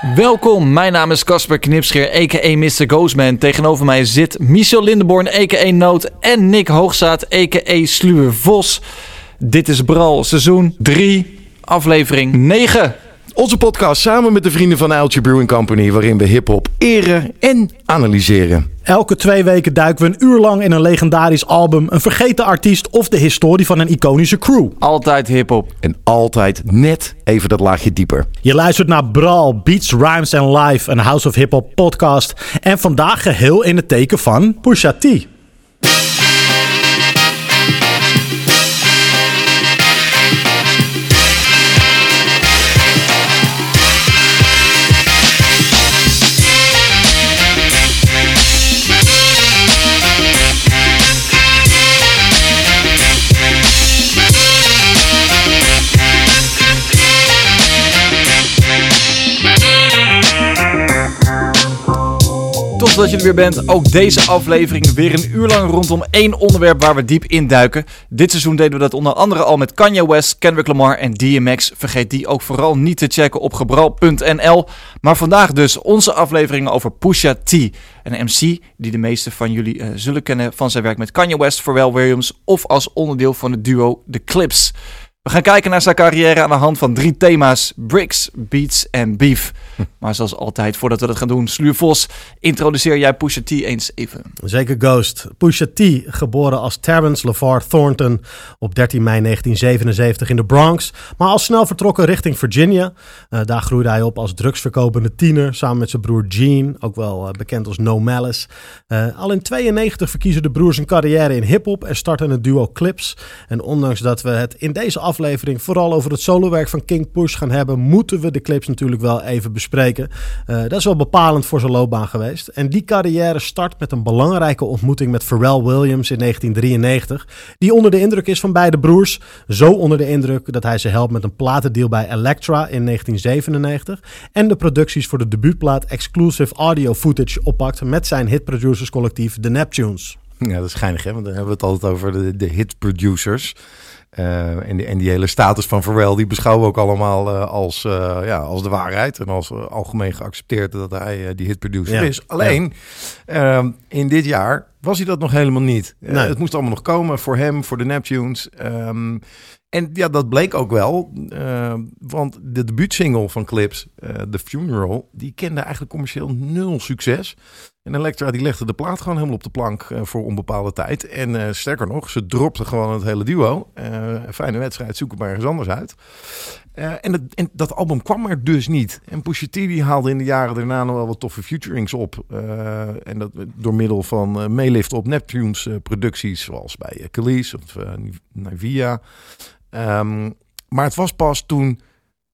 Welkom, mijn naam is Casper Knipscheer, a.k.a. Mr. Ghostman. Tegenover mij zit Michel Lindenborn, a.k.a. Noot en Nick Hoogzaat, a.k.a. Sluwe Vos. Dit is Bral, seizoen 3, aflevering 9. Onze podcast samen met de vrienden van Uiltje Brewing Company, waarin we hip-hop eren en analyseren. Elke twee weken duiken we een uur lang in een legendarisch album, een vergeten artiest of de historie van een iconische crew. Altijd hip-hop. En altijd net even dat laagje dieper. Je luistert naar Brawl, Beats, Rhymes and Live, een House of Hip Hop podcast. En vandaag geheel in het teken van Pusha T. Dat je er weer bent. Ook deze aflevering weer een uur lang rondom één onderwerp waar we diep induiken. Dit seizoen deden we dat onder andere al met Kanye West, Kendrick Lamar en DMX. Vergeet die ook vooral niet te checken op gebral.nl. Maar vandaag dus onze afleveringen over Pusha T. Een MC die de meeste van jullie eh, zullen kennen van zijn werk met Kanye West, Pharrell Williams of als onderdeel van het duo The Clips. We gaan kijken naar zijn carrière aan de hand van drie thema's: bricks, beats en beef. Maar zoals altijd, voordat we dat gaan doen, Sluur Vos, introduceer jij Pusha T eens even. Zeker Ghost. Pusha T, geboren als Terrence LeVar Thornton op 13 mei 1977 in de Bronx, maar al snel vertrokken richting Virginia. Uh, daar groeide hij op als drugsverkopende tiener samen met zijn broer Gene, ook wel uh, bekend als No Malice. Uh, al in 92 verkiezen de broers een carrière in hip-hop en starten het duo Clips. En ondanks dat we het in deze aflevering vooral over het solowerk van King Push gaan hebben, moeten we de clips natuurlijk wel even bespreken. Uh, dat is wel bepalend voor zijn loopbaan geweest. En die carrière start met een belangrijke ontmoeting met Pharrell Williams in 1993. Die onder de indruk is van beide broers. Zo onder de indruk dat hij ze helpt met een platendeal bij Elektra in 1997. En de producties voor de debuutplaat Exclusive Audio Footage oppakt met zijn hitproducerscollectief The Neptunes. Ja, dat is geinig hè, want dan hebben we het altijd over de, de hit producers. Uh, en, die, en die hele status van Pharrell, die beschouwen we ook allemaal uh, als, uh, ja, als de waarheid. En als algemeen geaccepteerd dat hij die hitproducer ja. is. Alleen, ja. Ehm, in dit jaar was hij dat nog helemaal niet. Nee. het moest allemaal nog komen voor hem, voor de Neptunes. Um, en ja, dat bleek ook wel. want de debuutsingle van Clips, The Funeral, die kende eigenlijk commercieel nul succes. En Elektra die legde de plaat gewoon helemaal op de plank uh, voor onbepaalde tijd. En uh, sterker nog, ze dropte gewoon het hele duo. Uh, fijne wedstrijd, zoek het maar ergens anders uit. En, het, en, dat album kwam er dus niet. En Pusha T die haalde in de jaren daarna nog wel wat toffe futurings op. en dat door middel van meeliften op Neptunes producties, zoals bij Khalees of Nivea. Um, maar het was pas toen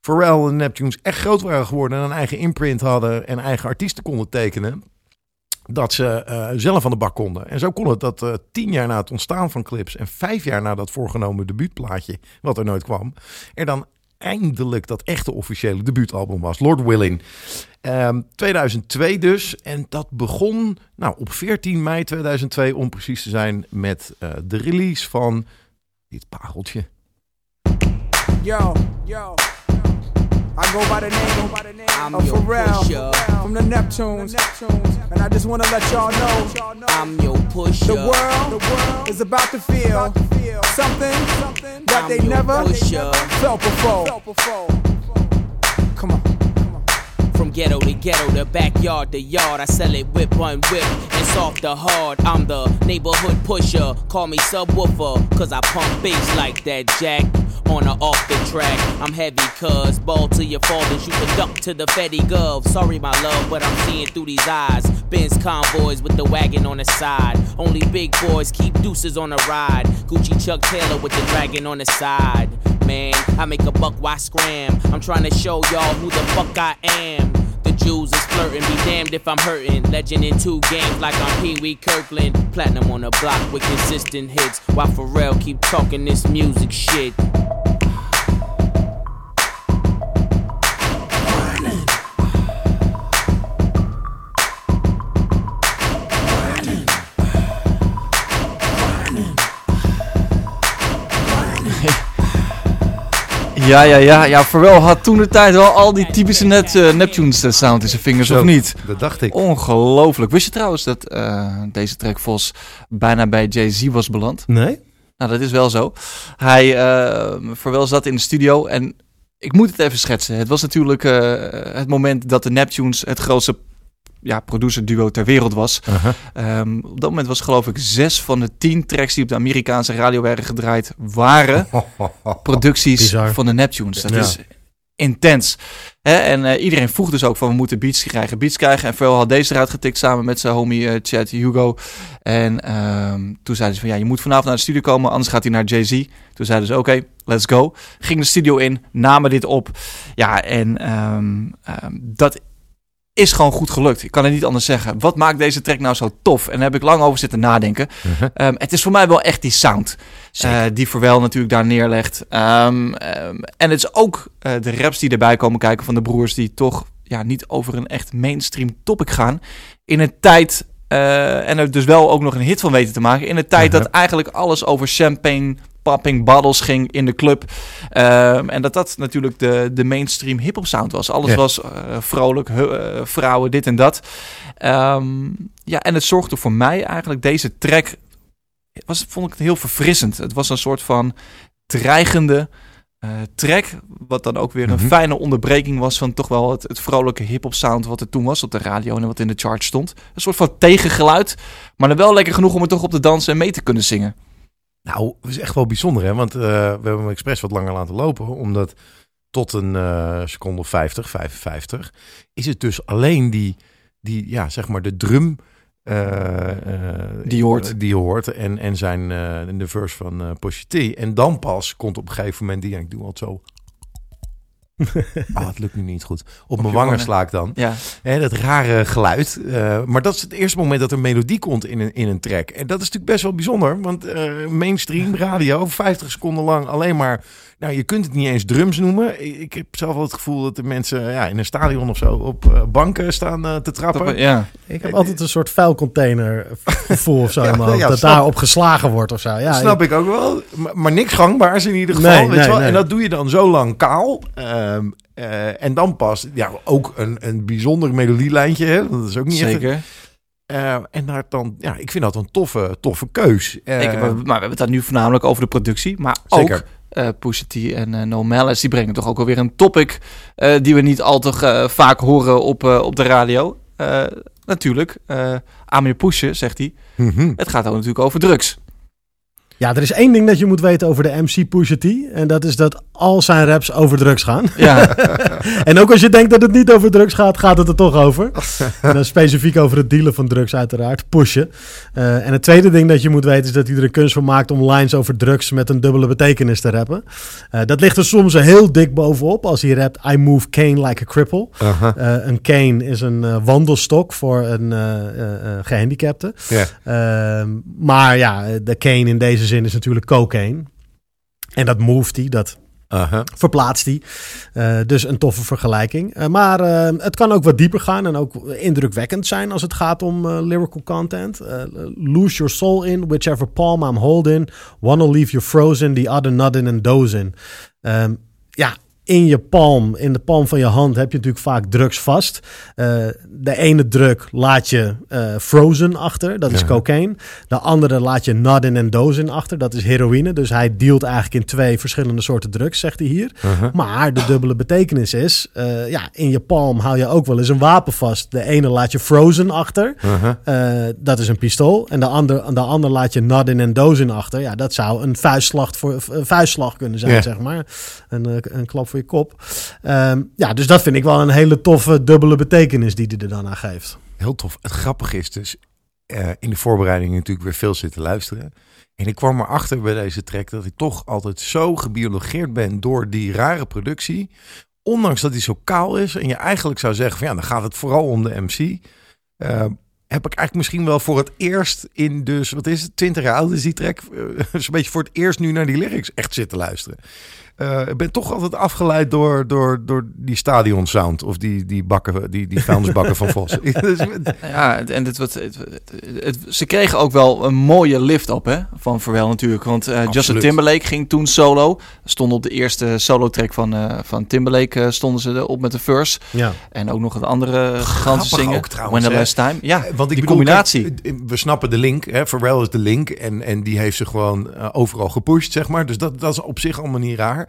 Pharrell en Neptunes echt groot waren geworden... en een eigen imprint hadden en eigen artiesten konden tekenen dat ze uh, zelf aan de bak konden. En zo kon het dat uh, tien jaar na het ontstaan van Clips en vijf jaar na dat voorgenomen debuutplaatje, wat er nooit kwam, er dan eindelijk dat echte officiële debuutalbum was, Lord Willing. Um, 2002 dus. En dat begon nou, op 14 mei 2002, om precies te zijn, met uh, de release van dit pareltje. Yo, yo. I go by the name, by the name I'm of Pharrell from the Neptunes. And I just want to let y'all know I'm your pusher. The world, the world is about to feel something, something that they never felt before. Come on. From ghetto to ghetto, the backyard to yard, I sell it whip on whip and soft to hard. I'm the neighborhood pusher, call me subwoofer, cause I pump bass like that jack off the track. I'm heavy, cuz ball to your fathers, you can duck to the Fetty Gov. Sorry, my love, but I'm seeing through these eyes. Benz convoys with the wagon on the side. Only big boys keep deuces on the ride. Gucci Chuck Taylor with the dragon on the side. Man, I make a buck, why scram? I'm trying to show y'all who the fuck I am. The Jews is flirting, be damned if I'm hurting. Legend in two games like I'm Pee Wee Kirkland. Platinum on the block with consistent hits. While Pharrell keep talking this music shit. Ja, ja, ja. Ja, Pharrell had toen de tijd wel al die typische net, uh, Neptunes sound in zijn vingers, Zo, of niet? Dat dacht ik. Ongelooflijk. Wist je trouwens dat eh, deze track Vos bijna bij Jay-Z was beland? Nee? Nou, dat is wel zo. Hij, uh, Pharrell zat in de studio en ik moet het even schetsen. Het was natuurlijk uh, het moment dat de Neptunes het grootste ja, producer duo ter wereld was. Uh -huh. um, op dat moment was geloof ik zes van de tien tracks die op de Amerikaanse radio werden gedraaid, waren producties Bizar. van de Neptunes. Dat Ja. is intens. En uh, iedereen vroeg dus ook van we moeten beats krijgen, beats krijgen. En Pharrell had deze eruit getikt samen met zijn homie uh, Chad Hugo. En um, toen zeiden ze van ja, je moet vanavond naar de studio komen, anders gaat hij naar Jay-Z. Toen zeiden ze oké, okay, let's go. Ging de studio in, namen dit op. Ja, en um, um, dat is gewoon goed gelukt. Ik kan het niet anders zeggen. Wat maakt deze track nou zo tof? En daar heb ik lang over zitten nadenken. Uh -huh. um, het is voor mij wel echt die sound. Uh, die Verwel natuurlijk daar neerlegt. Um, um, en het is ook uh, de raps die erbij komen kijken van de broers... die toch ja, niet over een echt mainstream topic gaan. In een tijd... Uh, en er dus wel ook nog een hit van weten te maken. In een tijd Uh-huh. dat eigenlijk alles over champagne popping bottles ging in de club. Um, en dat dat natuurlijk de, de mainstream hip-hop sound was. Alles Ja. was uh, vrolijk, uh, vrouwen, dit en dat. Um, ja, en het zorgde voor mij eigenlijk deze track. Was, vond ik het heel verfrissend. Het was een soort van dreigende uh, track. Wat dan ook weer een Mhm. fijne onderbreking was van toch wel het, het vrolijke hip-hop sound. wat er toen was op de radio en wat in de chart stond. Een soort van tegengeluid. Maar dan wel lekker genoeg om er toch op te dansen en mee te kunnen zingen. Nou, dat is echt wel bijzonder, hè? Want uh, we hebben hem expres wat langer laten lopen, omdat tot een uh, seconde of 50, 55, is het dus alleen die, die ja, zeg maar de drum. Uh, die hoort. Die hoort en, en zijn in de verse van uh. En dan pas komt op een gegeven moment die, ik doe altijd zo. Ah, het lukt nu niet goed. Op, op mijn wangen sla ik dan. Ja. Hè, dat rare geluid. Uh, maar dat is het eerste moment dat er melodie komt in een, in een track. En dat is natuurlijk best wel bijzonder. Want uh, mainstream radio, 50 seconden lang alleen maar... Nou, je kunt het niet eens drums noemen. Ik heb zelf wel het gevoel dat de mensen ja, in een stadion of zo op uh, banken staan uh, te trappen. Ja. Ik heb altijd een soort vuilcontainer gevoel of zo Ja, dat daarop geslagen wordt of zo. Ja, snap ik ook wel. Maar, maar niks gangbaars in ieder geval. Nee, weet nee, wel? nee. En dat doe je dan zo lang kaal. Ehm, eh, en dan pas ja, ook een, een bijzonder melodielijntje. Hè? Dat is ook niet echt... Zeker. Eh, en daar dan, ja, ik vind dat een toffe, toffe keus. Eh, Ik, maar we hebben het dan nu voornamelijk over de productie. Maar Zeker. Uh, Pusha T en uh, No Malice, die brengen toch ook alweer een topic uh, die we niet al te vaak horen op, op de radio. Natuurlijk, uh, Amir Pusha, zegt hij, Mhm. het gaat ook natuurlijk over drugs. Ja, er is één ding dat je moet weten over de MC Pusha T. En dat is dat al zijn raps over drugs gaan. Ja, En ook als je denkt dat het niet over drugs gaat, gaat het er toch over. En dan specifiek over het dealen van drugs uiteraard, pushen. Uh, en het tweede ding dat je moet weten is dat hij er een kunst van maakt om lines over drugs met een dubbele betekenis te rappen. Uh, dat ligt er soms heel dik bovenop als hij rapt I move cane like a cripple. Uh, een cane is een wandelstok voor een gehandicapte. Ja. maar ja, de cane in deze zin is natuurlijk cocaine. En dat moved hij, dat verplaatst hij. Uh, dus een toffe vergelijking. Uh, maar uh, het kan ook wat dieper gaan en ook indrukwekkend zijn als het gaat om lyrical content. lose your soul in whichever palm I'm holding. Wanna leave you frozen, the other nodding and dozing. Um, ja, in je palm, in de palm van je hand, heb je natuurlijk vaak drugs vast. Uh, de ene druk laat je uh, frozen achter, dat is Ja. cocaine. De andere laat je nodding en dozing achter, dat is heroïne. Dus hij dealt eigenlijk in twee verschillende soorten drugs, zegt hij hier. Aha. Maar de dubbele betekenis is, uh, ja, in je palm hou je ook wel eens een wapen vast. De ene laat je frozen achter, Aha. uh, dat is een pistool. En de ander, de ander laat je nodding en dozing achter. Ja, dat zou een vuistslag, voor, een vuistslag kunnen zijn, Ja. zeg maar. Een, een klap je kop. Um, ja, dus dat vind ik wel een hele toffe dubbele betekenis die hij er dan aan geeft. Heel tof. Het grappige is dus, eh, in de voorbereiding natuurlijk weer veel zitten luisteren. En ik kwam erachter bij deze track dat ik toch altijd zo gebiologeerd ben door die rare productie. Ondanks dat hij zo kaal is en je eigenlijk zou zeggen van ja, dan gaat het vooral om de MC. Uh, heb ik eigenlijk misschien wel voor het eerst in dus, wat is het, 20 jaar oud is die track. Uh, een beetje voor het eerst nu naar die lyrics echt zitten luisteren. Eh, ik ben toch altijd afgeleid door, door, door die stadion sound. Of die, die bakken, die, die vuilnisbakken van Vos. Dus, Ja, en het, wat, het, het- het- ze kregen ook wel een mooie lift op hè, van Pharrell natuurlijk. Want eh, Justin. Timberlake ging toen solo. Stonden op de eerste solo track van, eh, van Timberlake stonden ze erop met de verse. Ja. En ook nog het andere gigantische zingen. ook trouwens, When the. Last Time. Ja, Want ik die bedoel, combinatie. kijk, we snappen de link. Hè? Pharrell is de link. En, en die heeft ze gewoon overal gepusht, zeg maar. Dus dat, dat is op zich allemaal niet raar.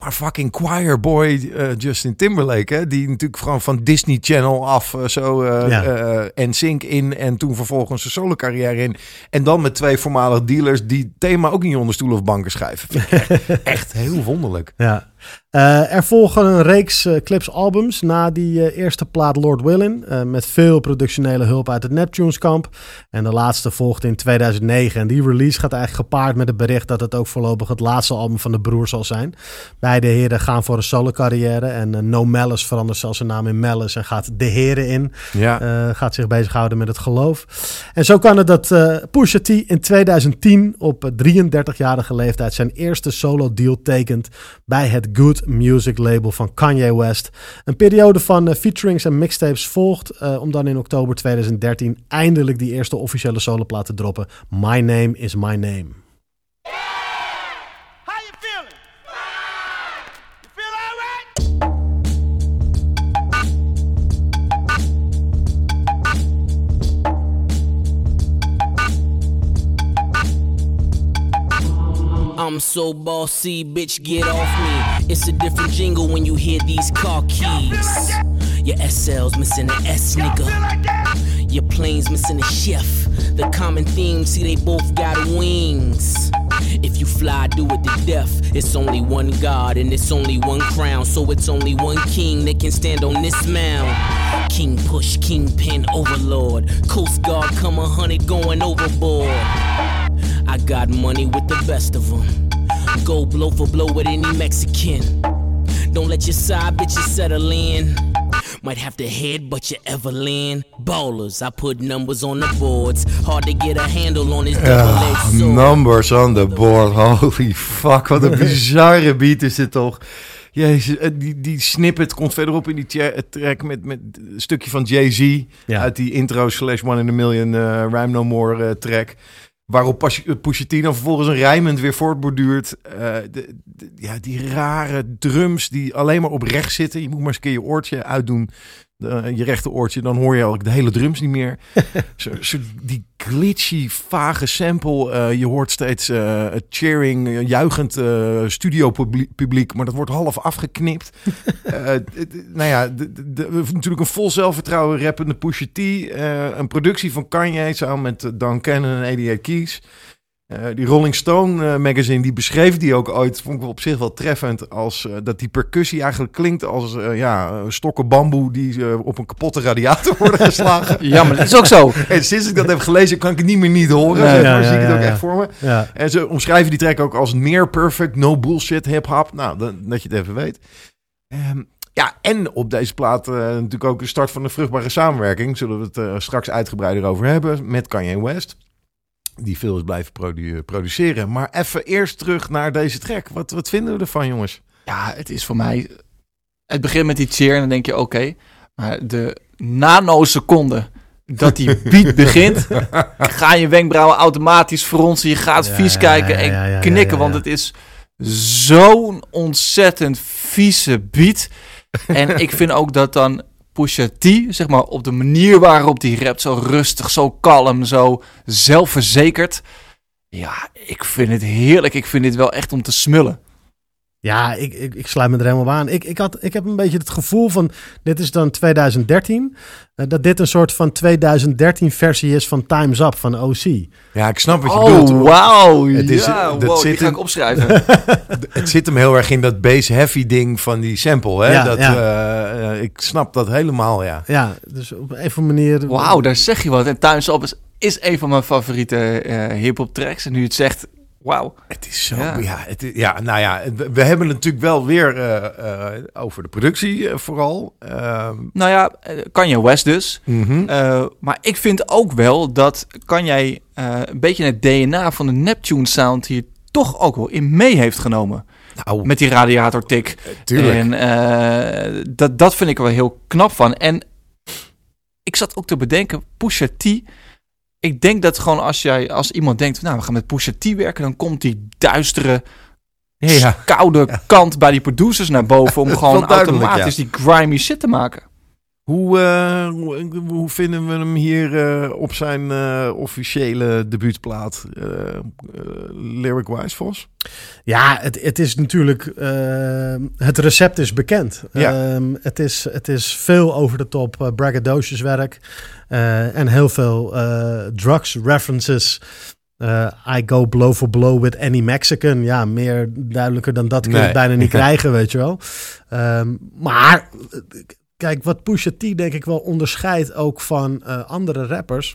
Maar fucking choir boy eh, Justin Timberlake, hè? die natuurlijk gewoon van Disney Channel af eh, zo eh en Sync in en toen vervolgens zijn solo carrière in. En dan met twee voormalige dealers die thema ook niet onder stoelen of banken schrijven. Echt, echt heel wonderlijk. Ja. Er volgen een reeks clips albums na die eerste plaat Lord Willin. met veel productionele hulp uit het Neptunes kamp. En de laatste volgde in 2009. En die release gaat eigenlijk gepaard met het bericht dat het ook voorlopig het laatste album van de broer zal zijn. Beide heren gaan voor een solo carrière. En eh, No Malice verandert zelfs zijn naam in Malice en gaat de heren in. Ja. Eh, gaat zich bezighouden met het geloof. En zo kan het dat eh Pusha T in 2010 op eh, 33-jarige leeftijd zijn eerste solo deal tekent bij het Good Music label van Kanye West. Een periode van featurings en mixtapes volgt om dan in oktober 2013 eindelijk die eerste officiële soloplaat te droppen. My Name is My Name. I'm so bossy, bitch, get off me. It's a different jingle when you hear these car keys. Your SL's missing an S, nigga. Your plane's missing a shift. The common theme, see, they both got wings. If you fly, do it to death. It's only one God and it's only one crown. So it's only one king that can stand on this mound. King push, kingpin, overlord. Coast Guard, come a hundred going overboard. I got money with the best of them. Go blow for blow with any Mexican. Don't let your side bitches settle in. Might have to headbutt your Everland. Ballers, I put numbers on the boards. Hard to get a handle on double-edged sword. Numbers on the board. Holy fuck, wat een bizarre beat is dit toch. Jezus, eh, die, die snippet komt verderop in die tja- track met, met een stukje van Jay-Z. Ja. Uit die intro slash One in a Million eh, Rhyme No More eh, track. Waarop eh, dan vervolgens een rijmend weer voortborduurt. Eh, de, ja, die rare drums die alleen maar op rechts zitten. Je moet maar eens een keer je oortje uitdoen. Eh, je rechter oortje, dan hoor je eigenlijk de hele drums niet meer. zo, zo, die glitchy, vage sample. eh, je hoort steeds eh, cheering, juichend eh studiopubliek, maar dat wordt half afgeknipt. Nou ja, natuurlijk een vol zelfvertrouwen rappende Pusha T. een productie van Kanye samen met Dan Cannon en 88 Keys. Eh, die Rolling Stone eh, magazine die beschreef die ook ooit, vond ik op zich wel treffend, als eh, dat die percussie eigenlijk klinkt als ja, stokken bamboe die op een kapotte radiator worden geslagen. Ja, maar dat is ook zo. En sinds ik dat heb gelezen, kan ik het niet meer niet horen. Zeg ja, maar, zie ik ja, het ook echt voor me. En ze omschrijven die track ook als near perfect, no bullshit hip-hop. Nou, dat, dat je het even weet. Ehm, ja, en op deze plaat natuurlijk ook de start van een vruchtbare samenwerking. Zullen we het straks uitgebreider over hebben met Kanye West. Die is blijven produ- produceren. Maar even eerst terug naar deze track. Wat, wat vinden we ervan, jongens? Ja, het is voor mij... Het begint met die cheer en dan denk je, oké. maar de nanoseconde dat die beat begint... ga je wenkbrauwen automatisch fronsen. Je gaat Ja, vies kijken en ja, ja, ja, knikken. Want het is zo'n ontzettend vieze beat. En ik vind ook dat dan Pusha T, zeg maar, op de manier waarop die rapt, zo rustig, zo kalm, zo zelfverzekerd. Ja, ik vind het heerlijk. Ik vind dit wel echt om te smullen. Ja, ik, ik, ik sluit me er helemaal aan. Ik, ik, had, ik heb een beetje het gevoel van, dit is dan 2013, eh, dat dit een soort van 2013 versie is van Time's Up van OC. Ja, ik snap wat je bedoelt. Oh, wauw. Het is- ja, dat wow, zit die ga ik opschrijven. Het zit hem heel erg in dat bass-heavy ding van die sample. Hè? Ja, dat, ja. eh, eh, ik snap dat helemaal, ja. Ja, dus op een of andere manier... Wauw, daar zeg je wat. En Time's Up is, is een van mijn favoriete eh hip-hop tracks. En nu het zegt, wauw. Het is zo. Ja. Ja, het is- ja nou ja, we, we hebben het natuurlijk wel weer eh, eh, over de productie eh, vooral. Ehm, Nou ja, Kanye West dus. mhm. Maar ik vind ook wel dat kan jij een beetje het DNA van de Neptune sound hier toch ook wel in mee heeft genomen. Nou, Met die radiatortik. tuurlijk. En dat, dat vind ik wel heel knap van. En ik zat ook te bedenken, Pusha T. Ik denk dat gewoon als, jij, als iemand denkt, nou we gaan met Pusha T werken, dan komt die duistere, Ja, ja. koude kant bij die producers naar boven om gewoon automatisch die grimy shit te maken. Hoe, eh, hoe, vinden we hem hier eh, op zijn eh, officiële debuutplaat? eh Lyric-wise, Vos? Ja, het, het is natuurlijk. het recept is bekend. Ja. Ehm, het, is, het is veel over de top braggadocious werk. en heel veel drugs references. I go blow for blow with any Mexican. Ja, meer duidelijker dan dat kun je Nee. bijna niet krijgen, weet je wel. Ehm, maar kijk, wat Pusha T denk ik wel onderscheidt ook van eh, andere rappers.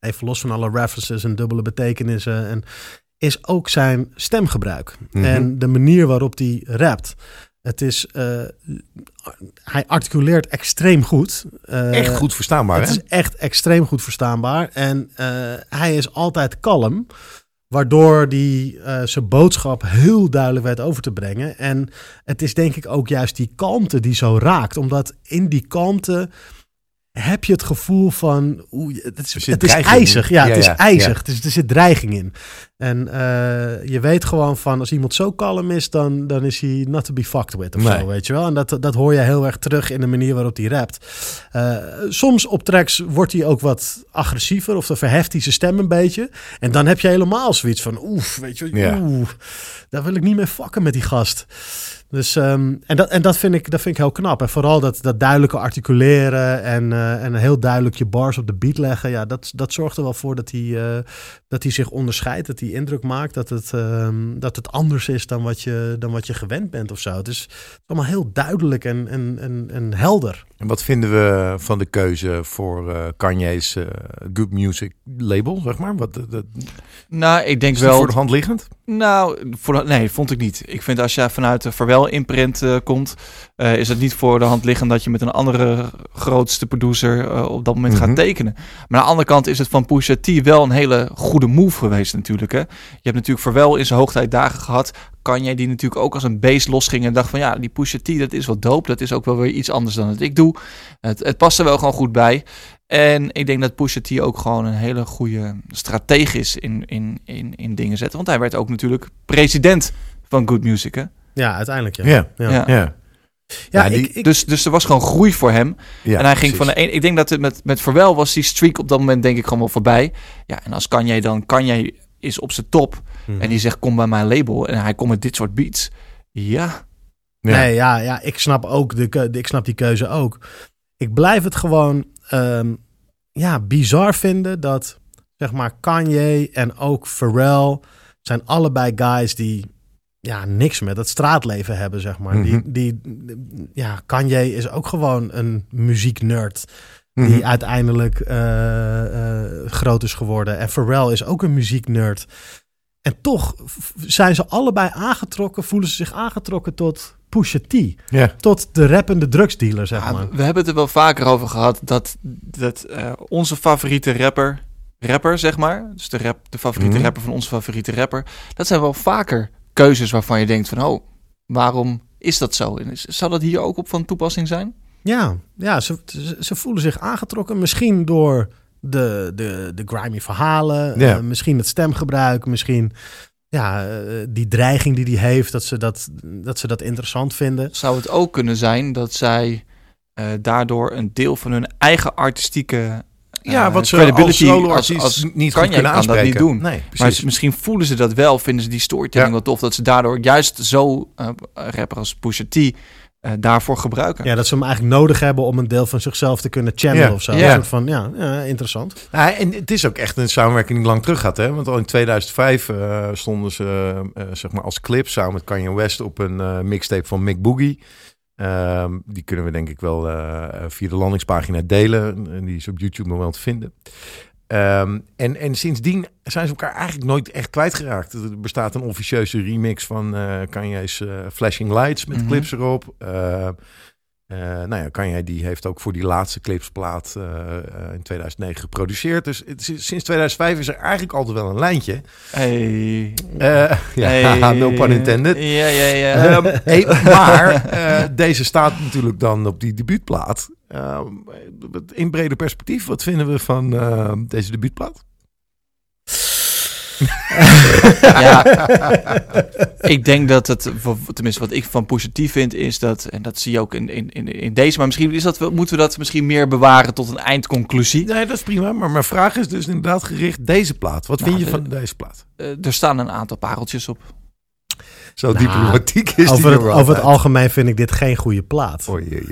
Even los van alle references en dubbele betekenissen. En is ook zijn stemgebruik. Mhm. En de manier waarop hij rapt. Het is, eh, hij articuleert extreem goed. Eh, Echt goed verstaanbaar, Het hè? is echt extreem goed verstaanbaar. En hij is altijd kalm. Waardoor hij eh, zijn boodschap heel duidelijk weet over te brengen. En het is denk ik ook juist die kalmte die zo raakt. Omdat in die kalmte heb je het gevoel van... Oeh, het is, het is ijzig. Ja, Ja, het is ja, ijzig. ja. Het is, er zit dreiging in. En eh, je weet gewoon van... Als iemand zo kalm is, dan, dan is hij not to be fucked with of Nee. zo, weet je wel. En dat, dat hoor je heel erg terug in de manier waarop hij rapt. Eh, soms op tracks wordt hij ook wat agressiever of dan verheft hij zijn stem een beetje. En dan heb je helemaal zoiets van, oef, weet je, oeh, daar wil ik niet mee fucken met die gast. Dus, ehm, en dat, en dat, vind ik, dat vind ik heel knap. En vooral dat, dat duidelijke articuleren en, eh, en heel duidelijk je bars op de beat leggen. Ja, dat, dat zorgt er wel voor dat hij, dat hij zich onderscheidt, dat hij indruk maakt. Dat het, ehm, dat het anders is dan wat, je, dan wat je gewend bent of zo. Het is allemaal heel duidelijk en, en, en, en helder. En wat vinden we van de keuze voor eh Kanye's eh, Good Music label, zeg maar? Wat, dat, Nou, ik denk wel... voor de hand liggend? Nou, voor nee, vond ik niet. Ik vind als je vanuit de Verwel imprint eh, komt, is het niet voor de hand liggend dat je met een andere grootste producer op dat moment Mhm. gaat tekenen. Maar aan de andere kant is het van Pusha T wel een hele goede move geweest natuurlijk. Hè? Je hebt natuurlijk Verwel in zijn hoogtijdagen gehad. Kan jij die natuurlijk ook als een beest losging en dacht van ja, die Pusha T, dat is wel dope. Dat is ook wel weer iets anders dan het ik doe. Het, het past er wel gewoon goed bij. En ik denk dat Pusha T ook gewoon een hele goede stratege is in, in, in, in dingen zetten. Want hij werd ook natuurlijk president van Good Music. Hè? Ja, uiteindelijk ja. Ja. ja. Ja. Ja. Ja, Ja, die- ik, ik, Dus, dus er was gewoon groei voor hem. ja en hij ging precies. van de een. Ik denk dat het met, met Verwel was die streak op dat moment denk ik gewoon wel voorbij. Ja, en als Kanye dan Kanye is op zijn top Mhm. en die zegt kom bij mijn label en hij komt met dit soort beats. Ja, Ja. Nee, ja, ja, ik snap ook de, ik snap die keuze ook. Ik blijf het gewoon ehm, ja, bizar vinden dat zeg maar Kanye en ook Pharrell zijn allebei guys die ja, niks met het straatleven hebben, zeg maar. Mhm. die, die, ja, Kanye is ook gewoon een muzieknerd die Mhm. uiteindelijk eh, eh, groot is geworden. En Pharrell is ook een muzieknerd. En toch zijn ze allebei aangetrokken, voelen ze zich aangetrokken tot Pusha T. Tot de rappende drugsdealer, zeg Ja, maar. we hebben het er wel vaker over gehad dat, dat eh, onze favoriete rapper, rapper zeg maar, dus de, rap, de favoriete Mhm. rapper van onze favoriete rapper, dat zijn wel vaker keuzes waarvan je denkt van, oh, waarom is dat zo? En is- zou dat hier ook op van toepassing zijn? Ja, ja ze, ze, ze voelen zich aangetrokken. Misschien door de, de, de grimy verhalen. Ja. eh, misschien het stemgebruik. Misschien ja, eh, die dreiging die hij heeft. Dat ze dat, dat ze dat interessant vinden. Zou het ook kunnen zijn dat zij eh, daardoor een deel van hun eigen artistieke Ja, wat ze als als, solo-artiest als niet goed kunnen kan dat aanspreken. niet doen. Nee, Maar misschien voelen ze dat wel, vinden ze die storytelling Ja. wel tof, dat ze daardoor juist zo uh, rapper als Pusha T uh, daarvoor gebruiken. Ja, dat ze hem eigenlijk nodig hebben om een deel van zichzelf te kunnen channelen Ja. of zo. Ja. Een soort van, ja, ja interessant. Ja, en het is ook echt een samenwerking die lang terug gaat. Hè? Want al in 2005 eh, stonden ze eh, zeg maar als clip samen met Kanye West op een eh, mixtape van Mick Boogie. Ehm, die kunnen we denk ik wel eh, via de landingspagina delen. En die is op YouTube nog wel te vinden. Ehm, en, en sindsdien zijn ze elkaar eigenlijk nooit echt kwijtgeraakt. Er bestaat een officieuze remix van eh Kanye's eh, Flashing Lights met Mhm. clips erop. Eh, Eh nou ja, Kanye die heeft ook voor die laatste clipsplaat eh, eh, in 2009 geproduceerd. Dus het sinds 2005 is er eigenlijk altijd wel een lijntje. Hey. Ja, Hey. no pun intended. Ja, ja, ja. Ehm, hey, maar deze staat natuurlijk dan op die debuutplaat. Ehm, in breder perspectief, wat vinden we van deze debuutplaat? ja. ik denk dat het, tenminste wat ik van T vind, is dat, en dat zie je ook in, in, in, deze, maar misschien is dat, moeten we dat misschien meer bewaren tot een eindconclusie. Nee, dat is prima. Maar mijn vraag is dus inderdaad gericht deze plaat. Wat vind Nou, je de- van deze plaat? Eh, er staan een aantal pareltjes op. Zo Nou, diplomatiek is over, die het, er over het algemeen vind ik dit geen goede plaat.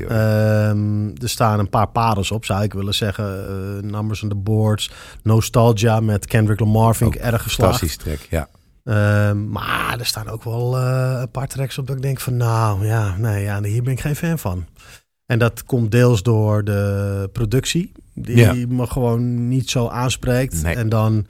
Ehm, er staan een paar parels op, zou ik willen zeggen. Eh, Numbers on the Boards, Nostalgia met Kendrick Lamar vind ik erg geslaagd. Fantastisch track, ja. Ehm, maar er staan ook wel eh, een paar tracks op dat ik denk van nou ja, nee, ja, hier ben ik geen fan van. En dat komt deels door de productie, die Ja. me gewoon niet zo aanspreekt. Nee. En dan,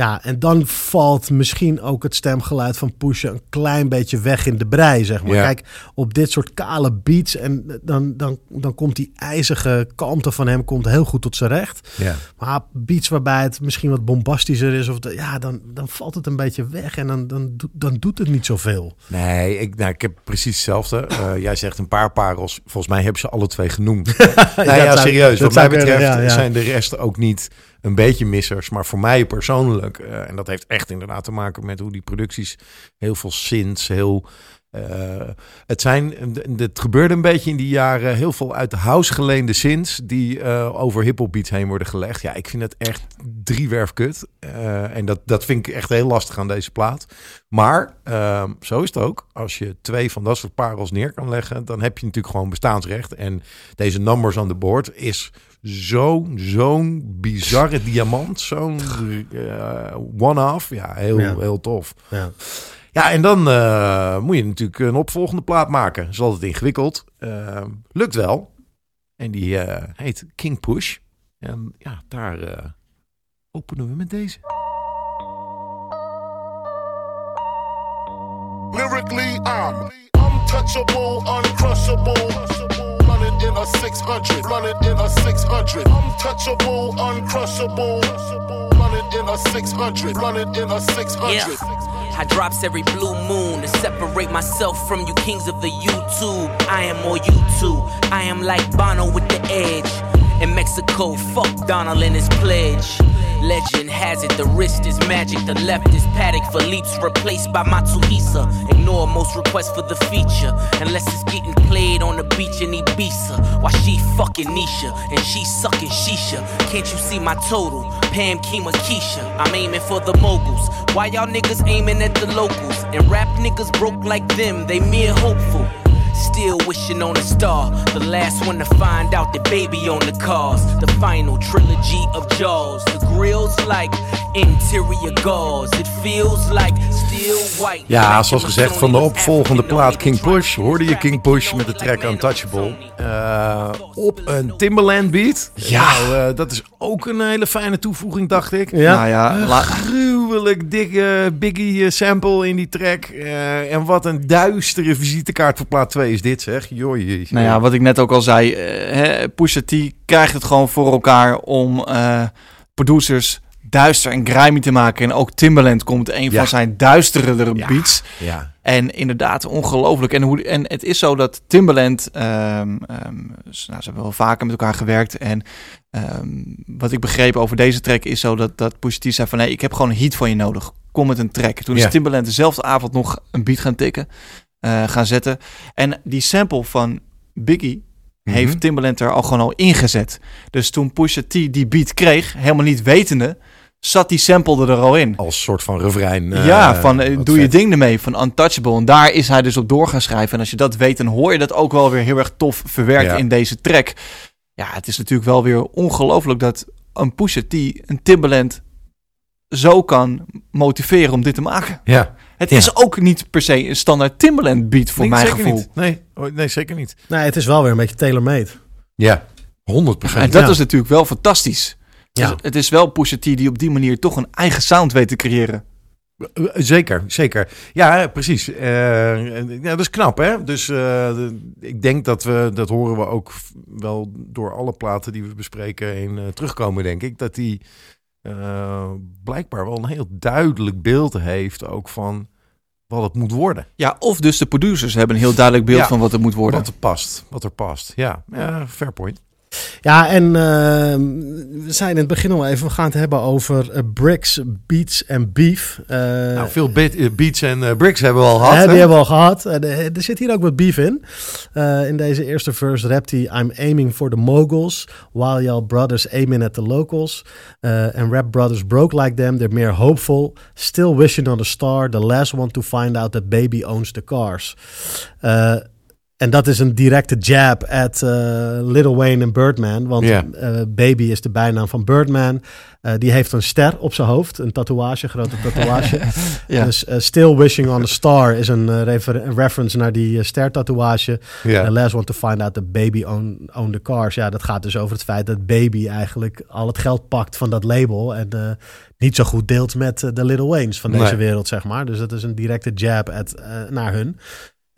ja, en dan valt misschien ook het stemgeluid van Pusha een klein beetje weg in de brei, zeg maar. Ja. Kijk, op dit soort kale beats en dan, dan, dan komt die ijzige kalmte van hem komt heel goed tot zijn recht. ja. Maar beats waarbij het misschien wat bombastischer is, of de, ja, dan, dan valt het een beetje weg en dan, dan, doet- dan doet het niet zoveel. Nee, ik, nou, ik heb precies hetzelfde. Eh, jij zegt een paar parels. Volgens mij hebben ze alle twee genoemd. nou ja, dat zou- serieus. Wat mij betreft ja, ja. zijn de rest ook niet een beetje missers. Maar voor mij persoonlijk, eh, en dat heeft echt inderdaad te maken met hoe die producties, heel veel synths, heel... eh, het, zijn, het gebeurde een beetje in die jaren heel veel uit de house geleende synths die eh, over hip-hop beats heen worden gelegd. Ja, ik vind het echt driewerf kut. Eh, en dat, dat vind ik echt heel lastig aan deze plaat. Maar ehm, zo is het ook. Als je twee van dat soort parels neer kan leggen, dan heb je natuurlijk gewoon bestaansrecht. En deze numbers on the board is zo'n zo'n bizarre diamant. Zo'n eh, one-off. Ja, heel, Ja. heel tof. Ja. Ja, en dan eh, moet je natuurlijk een opvolgende plaat maken. Is altijd ingewikkeld. Eh, lukt wel. En die eh, heet King Push. En ja, daar eh, openen we met deze. Lyrically, I'm untouchable, uncrushable. In a 600, running in a 600. Untouchable, uncrushable. Running in a 600, running in a 600. Yeah. I drops every blue moon to separate myself from you kings of the YouTube. I am more YouTube. I am like Bono with the edge. In Mexico, fuck Donald and his pledge. Legend has it, the wrist is magic, the left is paddock for leaps replaced by Matsuhisa. Ignore most requests for the feature, unless it's getting played on the beach in Ibiza. While she fucking Nisha and she sucking Shisha. Can't you see my total? Pam, Kima, Keisha. I'm aiming for the moguls. Why y'all niggas aiming at the locals? And rap niggas broke like them, they mere hopeful. Still wishing on a star. The last one to find out the baby on the cars. The final trilogy of Jaws. The grills like interior gauze. It feels like. Ja, zoals gezegd, van de opvolgende plaat King Push hoorde je King Push met de track Untouchable. Eh, op een Timberland beat. Ja. Nou, eh, dat is ook een hele fijne toevoeging, dacht ik. Ja. Nou ja, la- Gruwelijk dikke Biggie eh, sample in die track. Eh, en wat een duistere visitekaart voor plaat 2 is dit, zeg. Joi. Nou ja, wat ik net ook al zei, hè, Pusha T krijgt het gewoon voor elkaar om eh, producers duister en grimy te maken. En ook Timbaland komt een Ja. van zijn duisterere Ja. beats. Ja. En inderdaad, ongelooflijk. En, hoe, en het is zo dat Timbaland, ehm, ehm, nou, ze hebben wel vaker met elkaar gewerkt. En ehm, wat ik begreep over deze track is zo dat, dat Pusha T zei van... nee, ik heb gewoon een heat van je nodig. Kom met een track. Toen is Timbaland dezelfde avond nog een beat gaan tikken, eh, gaan zetten. En die sample van Biggie Mhm. heeft Timbaland er al gewoon al ingezet. Dus toen Pusha T die beat kreeg, helemaal niet wetende, zat die sample er al in. Als soort van refrein. eh, ja, van eh, doe je ding ermee, van Untouchable. En daar is hij dus op door gaan schrijven. En als je dat weet, dan hoor je dat ook wel weer heel erg tof verwerkt Ja. in deze track. Ja, het is natuurlijk wel weer ongelooflijk dat een Pusha T, een Timbaland, zo kan motiveren om dit te maken. Ja. Het Ja. is ook niet per se een standaard Timbaland beat voor Nee, mijn zeker gevoel. Niet. Nee, oh, nee, zeker niet. Nee, het is wel weer een beetje tailor-made. Ja, 100 procent. En dat Ja. is natuurlijk wel fantastisch. Ja. Dus het is wel Pusha T die op die manier toch een eigen sound weet te creëren. Zeker, zeker. Ja, precies. Eh, ja, dat is knap, hè? Dus eh, ik denk dat we, dat horen we ook wel door alle platen die we bespreken heen eh, terugkomen, denk ik. Dat die blijkbaar wel een heel duidelijk beeld heeft ook van wat het moet worden. Ja, of dus de producers hebben een heel duidelijk beeld Ja. van wat het moet worden. Wat er past, wat er past. Ja, ja fair point. Ja, en ehm, we zijn in het begin al even, we gaan het hebben over eh, bricks, beats en beef. Eh, nou, veel beat- eh, beats en bricks hebben we al gehad. hè, die hebben we al gehad. En, eh, er zit hier ook wat beef in. In deze eerste verse rapt hij... I'm aiming for the moguls, while y'all brothers aiming at the locals. And rap brothers broke like them, they're mere hopeful. Still wishing on a star, the last one to find out that baby owns the cars. En dat is een directe jab at eh, Lil Wayne en Birdman. Want eh, Baby is de bijnaam van Birdman. Eh, die heeft een ster op zijn hoofd. Een tatoeage, een grote tatoeage. Ja. Dus Still Wishing on a Star is een, refer- een reference naar die ster-tatoeage. Last one to find out that Baby own, own the cars. Ja, dat gaat dus over het feit dat Baby eigenlijk al het geld pakt van dat label. En niet zo goed deelt met de Little Waynes van deze Nee. wereld, zeg maar. Dus dat is een directe jab at, naar hun.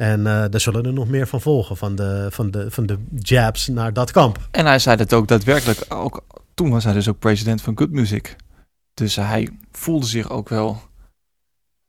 En eh daar zullen er nog meer van volgen, van de, van de, van de jabs naar dat kamp. En hij zei dat ook daadwerkelijk. Ook, toen was hij dus ook president van Good Music. Dus hij voelde zich ook wel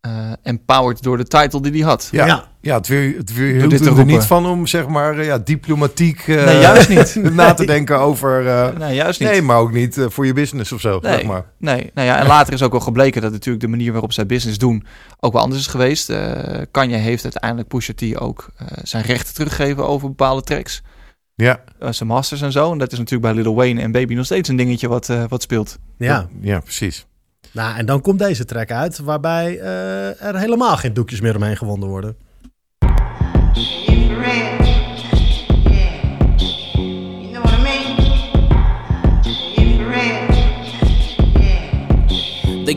eh, empowered door de title die hij had. Ja, Ja. ja. het weer, het weer hield dit er roepen. niet van om zeg maar eh, ja, diplomatiek eh, Nee, juist niet. na te denken over. eh, Nee, juist niet. nee, maar ook niet voor je business of zo. Nee. Zeg maar. Nee, nou ja, en later is ook wel gebleken dat natuurlijk de manier waarop zij business doen ook wel anders is geweest. Eh Kanye heeft uiteindelijk Pusha T ook eh, zijn rechten teruggegeven over bepaalde tracks. Ja, zijn masters en zo. En dat is natuurlijk bij Lil Wayne en Baby nog steeds een dingetje wat, eh, wat speelt. Ja, ja, precies. Nou en dan komt deze track uit, waarbij eh, er helemaal geen doekjes meer omheen gewonden worden.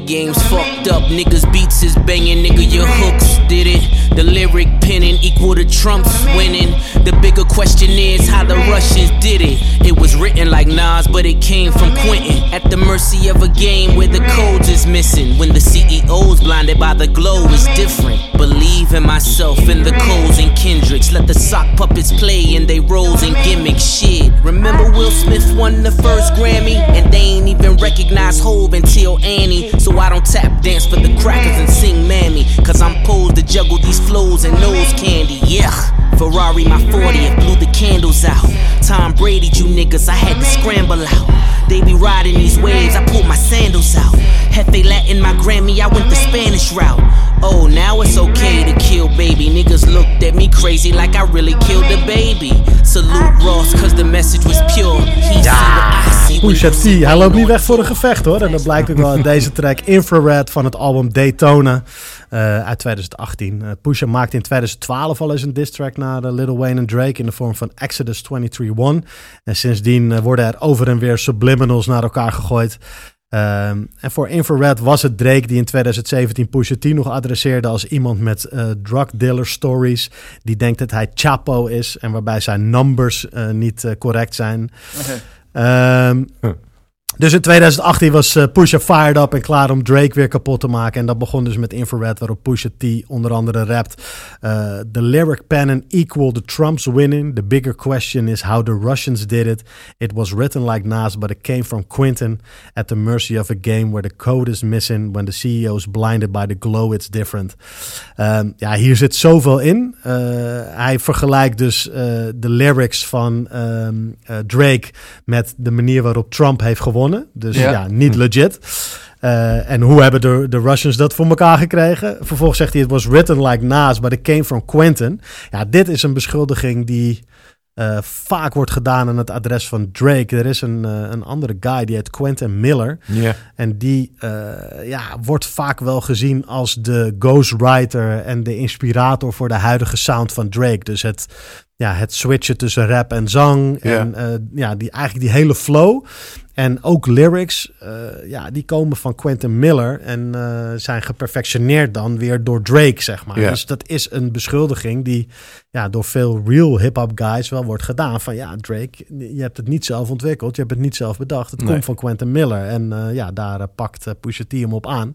Game's fucked up, niggas beats is banging, nigga your hooks did it. The lyric penning equal to Trump's winning. The bigger question is how the Russians did it. It was written like Nas, but it came from Quentin. At the mercy of a game where the codes is missing. When the CEO's blinded by the glow is different. Believe in myself and the codes and Kendricks. Let the sock puppets play in they roles and gimmicks. Shit. Remember Will Smith won the first Grammy? And they ain't even recognize Hove until Annie. So I don't tap dance for the crackers and sing Mammy. Cause I'm posed to juggle these flows and nose candy. Yeah. Ferrari, my 40th, blew the candles out. Tom Brady, you niggas, I had to scramble out. They be riding these waves, I pulled my sandals out. Hefe Latin, my Grammy, I went the Spanish route. Oh, now it's okay to kill baby. Niggas looked at me crazy like I really killed the baby. Salute Ross, cause the message was pure. He see what I see when Pusha T, hij loopt niet weg voor een gevecht hoor. En dat blijkt ook wel uit deze track Infrared van het album Daytona eh, uit 2018. Eh, Pusha maakte in 2012 al eens een diss track naar eh, Lil Wayne en Drake in de vorm van Exodus 23-1. En sindsdien worden er over en weer subliminals naar elkaar gegooid. Ehm, en voor Infrared was het Drake die in 2017 Pusha T nog adresseerde als iemand met eh drug dealer stories. Die denkt dat hij Chapo is en waarbij zijn numbers eh, niet correct zijn. Ehm, Huh. Dus in 2018 was eh, Pusha fired up en klaar om Drake weer kapot te maken. En dat begon dus met Infrared, waarop Pusha T onder andere rapt. eh, the lyric pennon equal the Trump's winning. The bigger question is how the Russians did it. It was written like Nas, but it came from Quentin. At the mercy of a game where the code is missing. When the CEO is blinded by the glow, it's different. Ehm, ja, hier zit zoveel in. Eh, hij vergelijkt dus de lyrics van ehm, eh, Drake met de manier waarop Trump heeft gewonnen. Dus ja, Ja. niet legit. Eh, en hoe hebben de, de Russians dat voor elkaar gekregen? Vervolgens zegt hij: Het was written like Nas, but it came from Quentin. Ja, dit is een beschuldiging die eh, vaak wordt gedaan aan het adres van Drake. Er is een, eh, een andere guy die heet Quentin Miller. Ja. En die ja, wordt vaak wel gezien als de ghostwriter en de inspirator voor de huidige sound van Drake. Dus het, ja, het switchen tussen rap en zang. En ja, die, eigenlijk die hele flow. En ook lyrics, eh, ja, die komen van Quentin Miller en eh, zijn geperfectioneerd dan weer door Drake, zeg maar. Ja. Dus dat is een beschuldiging die ja, door veel real hip-hop guys wel wordt gedaan. Van ja, Drake, je hebt het niet zelf ontwikkeld, je hebt het niet zelf bedacht. Het Nee. komt van Quentin Miller. En eh, ja, daar pakt Pusha T hem op aan.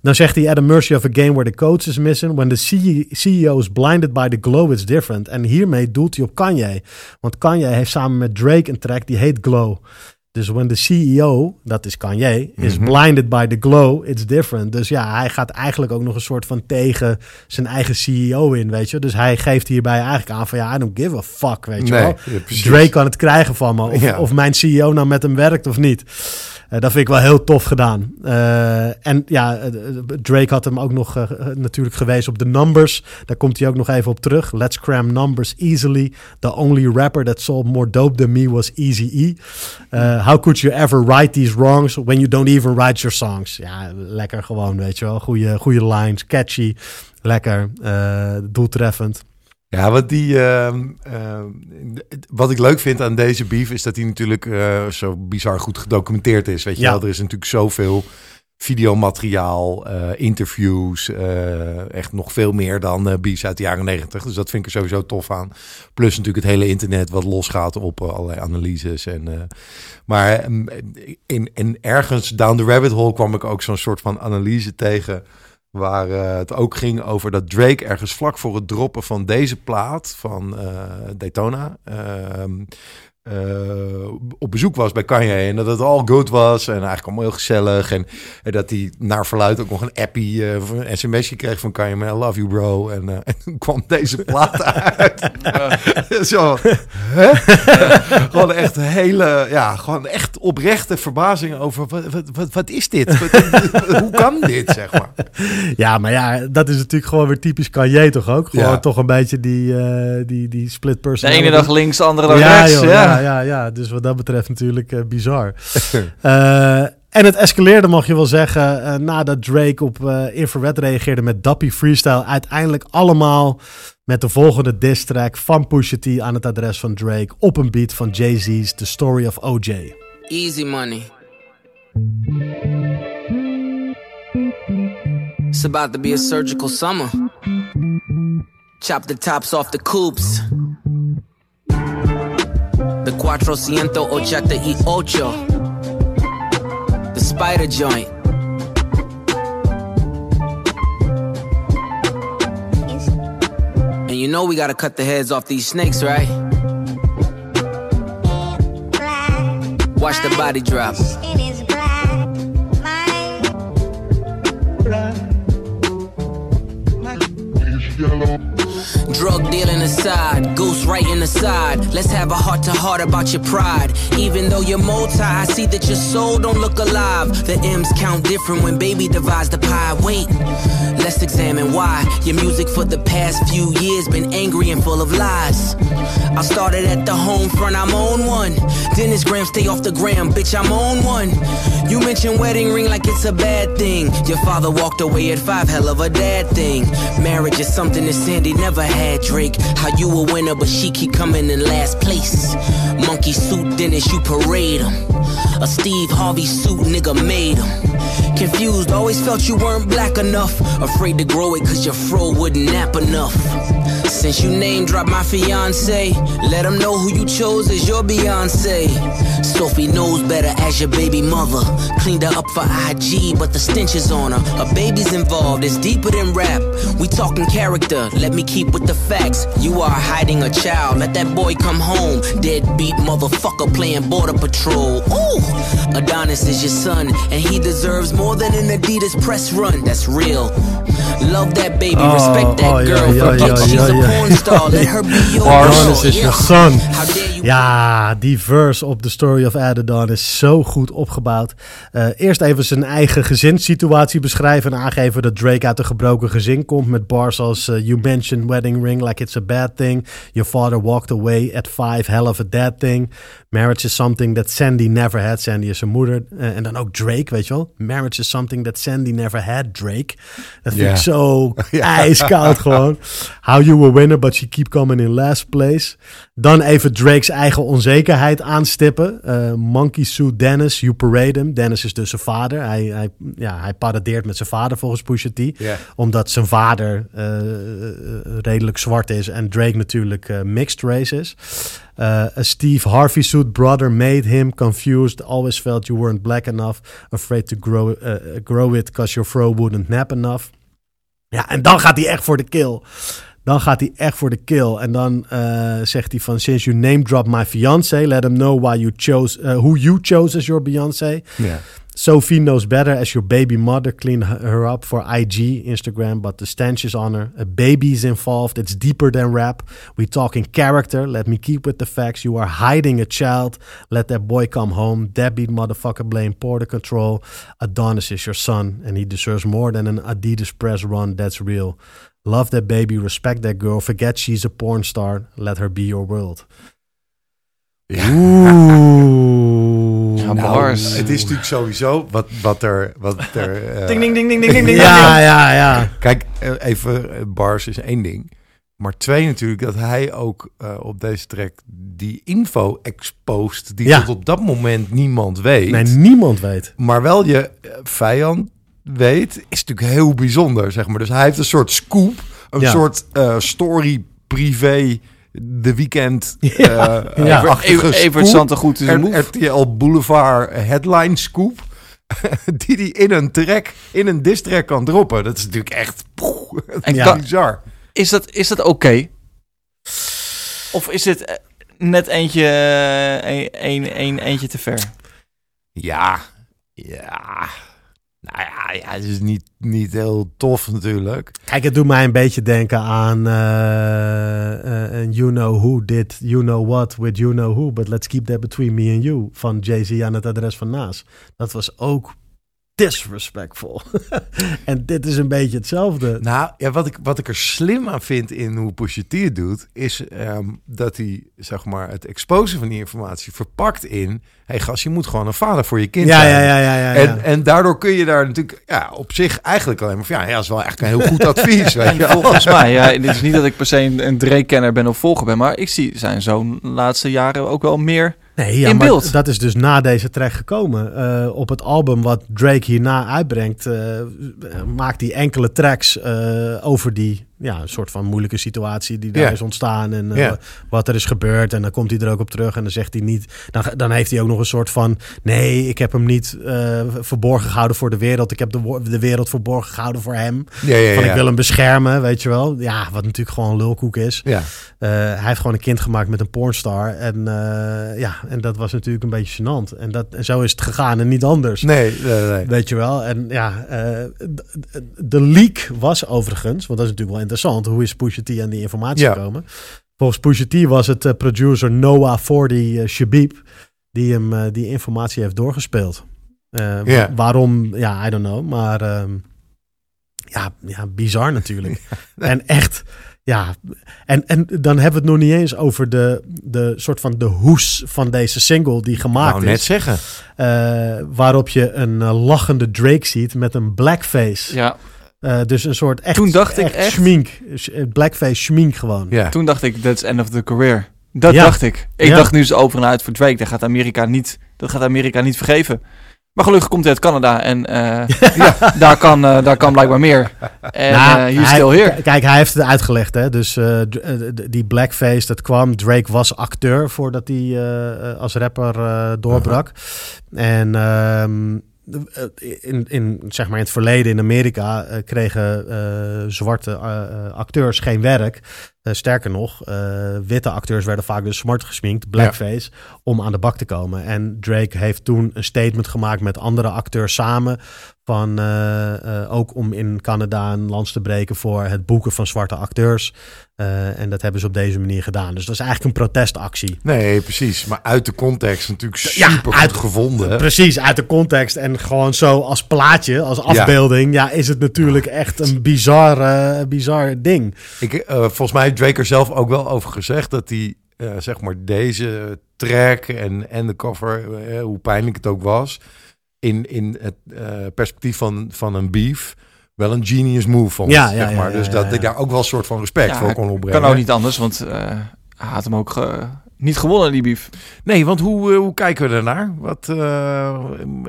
Dan zegt hij, at a mercy of a game where the coach is missing. When the CEO CEO is blinded by the glow, it's different. En hiermee doelt hij op Kanye. Want Kanye heeft samen met Drake een track die heet Glow. Dus when the CEO, dat is Kanye, is blinded by the glow, it's different. Dus ja, hij gaat eigenlijk ook nog een soort van tegen zijn eigen CEO in, weet je. Dus hij geeft hierbij eigenlijk aan van ja, I don't give a fuck, weet je Nee, wel. ja. Drake kan het krijgen van me. Of, Ja. of mijn CEO nou met hem werkt of niet. Eh, dat vind ik wel heel tof gedaan. Eh, en ja, eh, Drake had hem ook nog natuurlijk gewezen op de numbers. Daar komt hij ook nog even op terug. Let's cram numbers easily. The only rapper that sold more dope than me was Easy-E. Eh, how could you ever write these wrongs when you don't even write your songs? Ja, lekker gewoon, weet je wel. Goeie, goede lines, catchy, lekker, doeltreffend. Ja, wat, die, ehm, ehm, wat ik leuk vind aan deze beef is dat hij natuurlijk eh, zo bizar goed gedocumenteerd is. Weet je Ja. wel, er is natuurlijk zoveel videomateriaal, eh, interviews, eh, echt nog veel meer dan beefs uit de jaren negentig. Dus dat vind ik er sowieso tof aan. Plus natuurlijk het hele internet wat losgaat op allerlei analyses. En, maar ehm, in, in ergens down the rabbit hole kwam ik ook zo'n soort van analyse tegen Waar eh, het ook ging over dat Drake ergens vlak voor het droppen van deze plaat van eh, Daytona. Eh, op bezoek was bij Kanye en dat het all good was en eigenlijk allemaal heel gezellig en, en dat hij naar verluid ook nog een appie eh, of een sms'je kreeg van Kanye man I love you bro en, eh, en toen kwam deze plaat uit zo hè? gewoon echt hele ja gewoon echt oprechte verbazing over wat, wat, wat, wat is dit Wat- hoe kan dit zeg maar Ja, maar ja, dat is natuurlijk gewoon weer typisch Kanye toch ook? Gewoon Ja. toch een beetje die, eh, die, die split De personality. ene dag links, de andere dag ja, rechts. joh, ja. Ja, ja, ja. Dus wat dat betreft natuurlijk eh, bizar. Eh, en het escaleerde, mag je wel zeggen, eh, nadat Drake op eh Infrared reageerde met Dappy Freestyle. Uiteindelijk allemaal met de volgende diss track van Pusha T aan het adres van Drake op een beat van Jay-Z's The Story of OJ. Easy money. It's about to be a surgical summer. Chop the tops off the coupes. The Cuatrocientos Ochenta y Ocho. The spider joint. And you know we gotta cut the heads off these snakes, right? Watch the body drop. It is black. My Drug dealing aside, ghost writing aside. Let's have a heart to heart about your pride. Even though you're multi, I see that your soul don't look alive. The M's count different when baby divides the pie. Wait, let's examine why your music for the past few years been angry and full of lies. I started at the home front, I'm on one. Dennis Graham, stay off the gram, bitch, I'm on one. You mentioned wedding ring like it's a bad thing. Your father walked away at five, hell of a dad thing. Marriage is something that Sandy never had, Drake. How you a winner, but she keep coming in last place. Monkey suit Dennis, you parade him. A Steve Harvey suit, nigga made him. Confused, always felt you weren't black enough. Afraid to grow it cause your fro wouldn't nap enough. Since you name dropped my fiance, let them know who you chose as your Beyonce. Sophie knows better as your baby mother. Cleaned her up for IG, but the stench is on her. A baby's involved, it's deeper than rap. We talking character, let me keep with the facts. You are hiding a child, let that boy come home. Deadbeat motherfucker playing border patrol. Ooh, Adonis is your son, and he deserves more than an Adidas press run. That's real. Love that baby, Oh, respect that oh, girl. yeah, Forget yeah, she's yeah, a porn star, let her be your Adonis is your son. Ja, die verse op The Story of Adidon is zo goed opgebouwd. Eh, eerst even zijn eigen gezinssituatie beschrijven en aangeven dat Drake uit een gebroken gezin komt. Met bars als eh, You mentioned wedding ring like it's a bad thing. Your father walked away at five, hell of a dead thing. Marriage is something that Sandy never had. Sandy is zijn moeder. Eh, en dan ook Drake, weet je wel. Marriage is something that Sandy never had, Drake. Dat vind ik zo ijskoud gewoon. How you a winner, but you keep coming in last place. Dan even Drake's eigen onzekerheid aanstippen. Eh, Monkey Suit Dennis, you parade him. Dennis is dus zijn vader. Hij, hij, ja, hij paradeert met zijn vader volgens Pusha T. Omdat zijn vader eh, redelijk zwart is en Drake natuurlijk mixed race is. Uh, a Steve Harvey suit brother made him confused. Always felt you weren't black enough. Afraid to grow, uh, grow it because your fro wouldn't nap enough. Ja, en dan gaat hij echt voor de kill. Dan gaat hij echt voor de kill. En dan zegt hij van... Since you name drop my fiance... Let him know why you chose... Who you chose as your Beyoncé. Ja. Sophie knows better as your baby mother. Clean her up for IG, Instagram. But the stench is on her. A baby's involved. It's deeper than rap. We talk in character. Let me keep with the facts. You are hiding a child. Let that boy come home. Deadbeat motherfucker blame Porter Control. Adonis is your son. And he deserves more than an Adidas press run. That's real. Love that baby, respect that girl. Forget she's a porn star. Let her be your world. Oeh. Ja, Nou, bars. het is natuurlijk sowieso wat, wat er... Wat er eh, Ding, ding, ding, ding, ding, ding, ding. Ja, ja, ja. Kijk, eh, even, eh, bars is één ding. Maar twee natuurlijk, dat hij ook eh, op deze track die info exposed... die Ja. tot op dat moment niemand weet. Nee, niemand weet. maar wel je vijand weet, is natuurlijk heel bijzonder, zeg maar. Dus hij heeft een soort scoop, een Ja. soort eh, story privé, de weekend. Ja. eh, Ja. achtige Even, even scoop. Santa goed is een. RTL Boulevard headline scoop. die die in een track, in een diss track kan droppen. Dat is natuurlijk echt poeh, En Ja. bizar. Is dat, is dat oké? Of is dit eh, net eentje, een, een, een, eentje te ver? Ja, ja. Nou ja, ja het is niet, niet heel tof natuurlijk. Kijk, het doet mij een beetje denken aan eh, eh, You Know Who did You Know What with You Know Who, but let's keep that between me and you van Jay-Z aan het adres van Naas. Dat was ook disrespectful. en dit is een beetje hetzelfde. Nou, ja, wat, ik, wat ik er slim aan vind in hoe Pusha T doet, is ehm, dat hij zeg maar, het exposen van die informatie verpakt in... hey gast, je moet gewoon een vader voor je kind Ja, zijn. ja, ja, ja, ja. ja. En, en daardoor kun je daar natuurlijk ja, op zich eigenlijk alleen maar van... ja, ja, dat is wel echt een heel goed advies, weet je. Volgens mij, ja, dit is niet dat ik per se een, een Drake-kenner ben of volger ben, maar ik zie zijn zo'n laatste jaren ook wel meer. Nee, ja, in maar beeld. dat is dus na deze track gekomen. Eh, op het album wat Drake hierna uitbrengt, eh, maakt hij enkele tracks eh, over die ja, een soort van moeilijke situatie die daar Ja. is ontstaan en eh, Ja. wat er is gebeurd. En dan komt hij er ook op terug en dan zegt hij niet. Dan, dan heeft hij ook nog een soort van: nee, ik heb hem niet eh, verborgen gehouden voor de wereld. Ik heb de, de wereld verborgen gehouden voor hem. Ja, Van ik wil hem beschermen, weet je wel. Ja, wat natuurlijk gewoon lulkoek is. Ja. Eh, hij heeft gewoon een kind gemaakt met een pornstar. En ja, en dat was natuurlijk een beetje gênant. En, dat, en zo is het gegaan en niet anders. Nee, nee, nee. Weet je wel. En ja, de leak was overigens, want dat is natuurlijk wel interessant. Hoe is Pusha T aan die informatie Ja. gekomen? Volgens Pusha T was het eh, producer Noah 40 uh, Shabib die hem eh, die informatie heeft doorgespeeld. Eh. Waarom? Ja, I don't know. Maar ehm, ja, ja, bizar natuurlijk. En echt, ja. En, en dan hebben we het nog niet eens over de, de soort van de hoes van deze single die gemaakt Nou, net is. zeggen. Eh, waarop je een eh, lachende Drake ziet met een blackface. Ja, Eh, dus een soort echt, Toen dacht ik echt- schmink. Sch- eh, Blackface schmink gewoon. Ja. toen dacht ik, that's end of the career. Dat Ja. dacht ik. Ik Ja. dacht nu is het over en uit voor Drake. Dat gaat Amerika niet, dat gaat Amerika niet vergeven. Maar gelukkig komt hij uit Canada en eh, ja, daar, kan, eh, daar kan blijkbaar meer. En Nou, eh hier hij- stil hier. Kijk, hij heeft het uitgelegd. Hè? Dus die blackface, dat kwam. Drake was acteur voordat hij als rapper eh, doorbrak. En ehm, eh, in, in, zeg maar in het verleden in Amerika eh, kregen eh, zwarte eh, eh, acteurs geen werk. Eh, sterker nog, eh, witte acteurs werden vaak dus smart gesminkt, blackface, om aan de bak te komen. En Drake heeft toen een statement gemaakt met andere acteurs samen. Van eh, eh, ook om in Canada een lans te breken voor het boeken van zwarte acteurs. Eh, en dat hebben ze op deze manier gedaan. Dus dat is eigenlijk een protestactie. Nee, precies. Maar uit de context natuurlijk Ja, super uit- goed gevonden. Precies, uit de context. En gewoon zo als plaatje, als afbeelding. Ja, is het natuurlijk echt een bizar, eh, bizar ding. Ik, eh, volgens mij heeft Drake er zelf ook wel over gezegd dat hij zeg maar deze track en, en de cover, hoe pijnlijk het ook was, in, in het perspectief van, van een beef, wel een genius move vond. Ja, zeg ja, ja, maar. ja, dus dat ik daar ook wel een soort van respect Ja, voor kon opbrengen. Kan ook niet anders, want eh, hij had hem ook ge- niet gewonnen, die beef. Nee, want hoe, eh, hoe kijken we daarnaar? Wat, eh,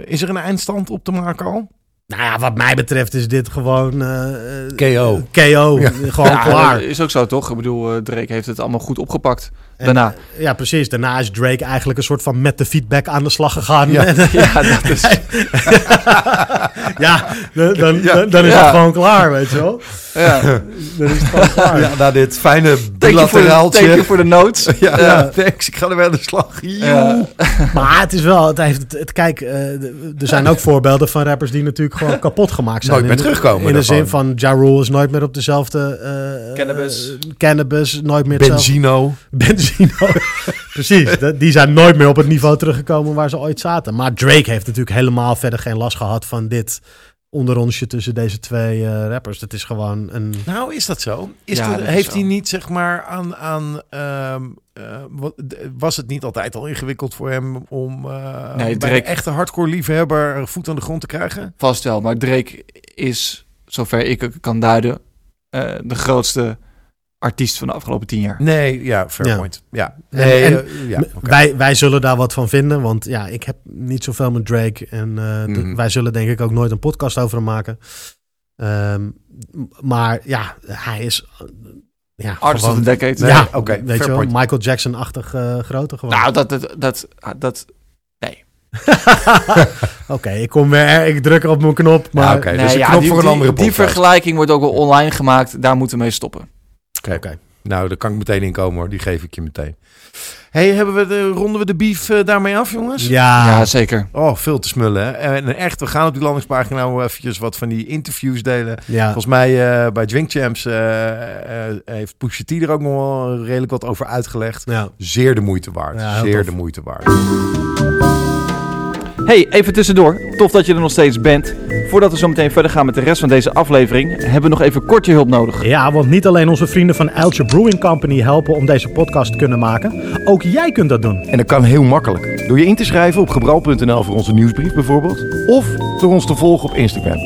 is er een eindstand op te maken al? Nou ja, wat mij betreft is dit gewoon... eh, eh, KO. KO, gewoon Ja, klaar. is ook zo toch? Ik bedoel, eh, Drake heeft het allemaal goed opgepakt. Daarna. eh, ja, precies. Daarna is Drake eigenlijk een soort van met de feedback aan de slag gegaan. Ja. En, Ja, dat is... ja, dan, dan, dan, is Ja. het gewoon klaar, weet je wel. Ja. Dan is het gewoon klaar. Ja, na dit fijne bilateraaltje. thank you voor de notes. Ja, Ja. thanks. Ik ga er weer aan de slag. Ja. Maar het is wel, het heeft, het, het- kijk, eh, er zijn ook voorbeelden van rappers die natuurlijk gewoon kapot gemaakt zijn. Nooit meer In- terugkomen In de zin van, Ja Rule is nooit meer op dezelfde... eh, Cannabis. eh, cannabis, nooit meer hetzelfde. Benzino. Precies, die zijn nooit meer op het niveau teruggekomen waar ze ooit zaten. Maar Drake heeft natuurlijk helemaal verder geen last gehad van dit onderrondje tussen deze twee eh, rappers. Het is gewoon een... Nou, is dat zo? Is Ja, dat- dat is heeft zo. hij niet, zeg maar, aan... aan ehm, eh, was het niet altijd al ingewikkeld voor hem om eh Nee, bij Drake- een echte hardcore liefhebber een voet aan de grond te krijgen? Vast wel, maar Drake is, zover ik het kan duiden, eh, de grootste artiest van de afgelopen tien jaar. Nee, ja, fair Ja. point. Ja, nee, en eh, ja, wij, wij zullen daar wat van vinden, want ja, ik heb niet zoveel met Drake. En eh, de- Mhm. wij zullen denk ik ook nooit een podcast over hem maken. Ehm, maar ja, hij is... eh, ja, Artist of gewoon- the Decade. Nee, ja, oké, weet je wel. Michael Jackson-achtig eh grote gewoon. Nou, dat, dat, dat, dat, Oké, ik kom weer, ik druk op mijn knop, maar... Ja, oké, dus een ja, knop die, voor een andere Die podcast. vergelijking wordt ook wel online gemaakt. Daar moeten we mee stoppen. Oké, oké. Nou, daar kan ik meteen in komen hoor. Die geef ik je meteen. hey, hebben we de, ronden we de beef eh, daarmee af, jongens? Ja, ja, zeker. Oh, veel te smullen. Hè? En echt, we gaan op die landingspagina nou eventjes wat van die interviews delen. ja. Volgens mij eh, bij Drink Champs eh, eh, heeft Pusha T er ook nog wel redelijk wat over uitgelegd. ja. Zeer de moeite waard. Zeer tof. de moeite waard. Hey, even tussendoor. Tof dat je er nog steeds bent. Voordat we zo meteen verder gaan met de rest van deze aflevering, hebben we nog even kort je hulp nodig. Ja, want niet alleen onze vrienden van Eltje Brewing Company helpen om deze podcast te kunnen maken. Ook jij kunt dat doen. En dat kan heel makkelijk. Door je in te schrijven op gebral.nl voor onze nieuwsbrief bijvoorbeeld. Of door ons te volgen op Instagram.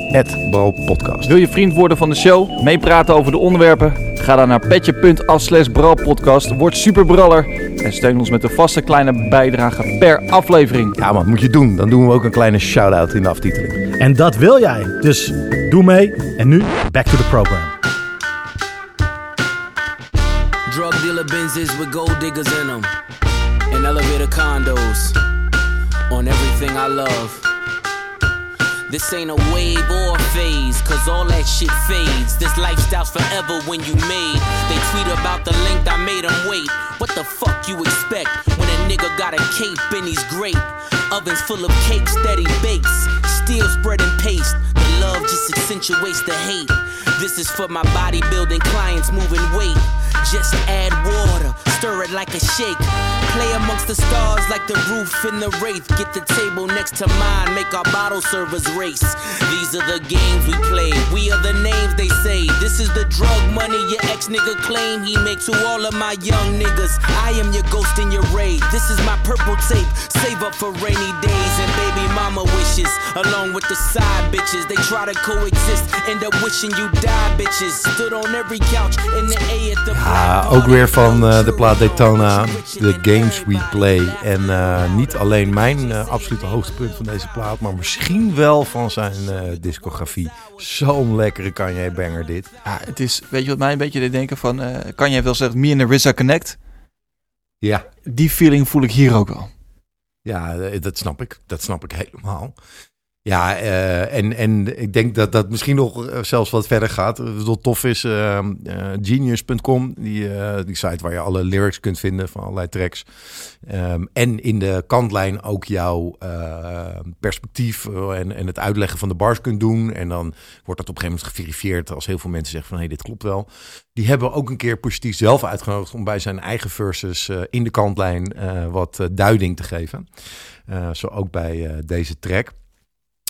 @bralpodcast. Wil je vriend worden van de show? Meepraten over de onderwerpen? Ga dan naar petje.af slash bralpodcast. Word superbraller en steun ons met een vaste kleine bijdrage per aflevering. Ja man, moet je doen. Dan doen we ook een kleine shout-out in de aftiteling. En dat wil jij. Dus doe mee. En nu, back to the program. Drug dealer Benzes with gold diggers in them. And elevator condos. On everything I love. This ain't a wave or a phase, cause all that shit fades. This lifestyle's forever when you made. They tweet about the length I made them wait. What the fuck you expect when a nigga got a cape and he's great? Ovens full of cakes that he bakes. Still spreading paste. Love just accentuates the hate. This is for my bodybuilding clients moving weight. Just add water, stir it like a shake. Play amongst the stars like the roof in the wraith. Get the table next to mine, make our bottle servers race. These are the games we play. We are the names they say. This is the drug money your ex nigga claim he makes to all of my young niggas. I am your ghost in your raid. This is my purple tape. Save up for rainy days and baby mama wishes. Along with the side bitches, they try to coexist. End up wishing you die, bitches. Stood on every couch in the A at the Ja, ook weer van eh, de plaat Daytona, The Games We Play. En eh, niet alleen mijn eh, absolute hoogtepunt van deze plaat, maar misschien wel van zijn eh, discografie. Zo'n lekkere Kanye banger dit. Ja, het is, weet je wat mij een beetje deed denken van, eh, kan jij wel zeggen, me en de RZA Connect? Ja, Die feeling voel ik hier ook wel. ja, dat snap ik. Dat snap ik helemaal. Ja, eh, en, en ik denk dat dat misschien nog eh, zelfs wat verder gaat. Wat tof is, eh, eh, genius.com, die, die site waar je alle lyrics kunt vinden van allerlei tracks. Ehm, en in de kantlijn ook jouw perspectief en, en het uitleggen van de bars kunt doen. En dan wordt dat op een gegeven moment geverifieerd als heel veel mensen zeggen van hé, hey, dit klopt wel. Die hebben ook een keer T zelf uitgenodigd om bij zijn eigen verses in de kantlijn wat duiding te geven. Zo ook bij deze track.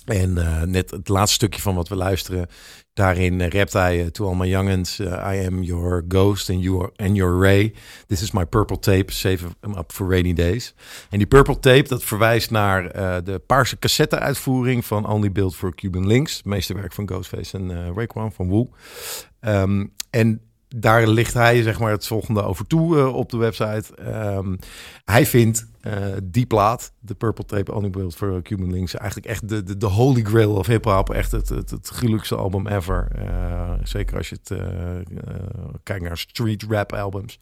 En eh, net het laatste stukje van wat we luisteren, daarin eh, rapt hij eh, To all my youngins, I am your ghost and, you are, and your ray. This is my purple tape, save them up for rainy days. En die purple tape, dat verwijst naar de paarse cassette-uitvoering van Only Built for Cuban Links. Het meeste werk van Ghostface en Raekwon van Wu. Ehm, en daar ligt hij zeg maar het volgende over toe eh, op de website. Ehm, hij vindt eh, die plaat, de Purple Tape Only Built for Cuban Links, eigenlijk echt de, de, de holy grail of hip-hop. Echt het, het, het gruwelijkste album ever. Eh, zeker als je het kijkt naar street rap albums.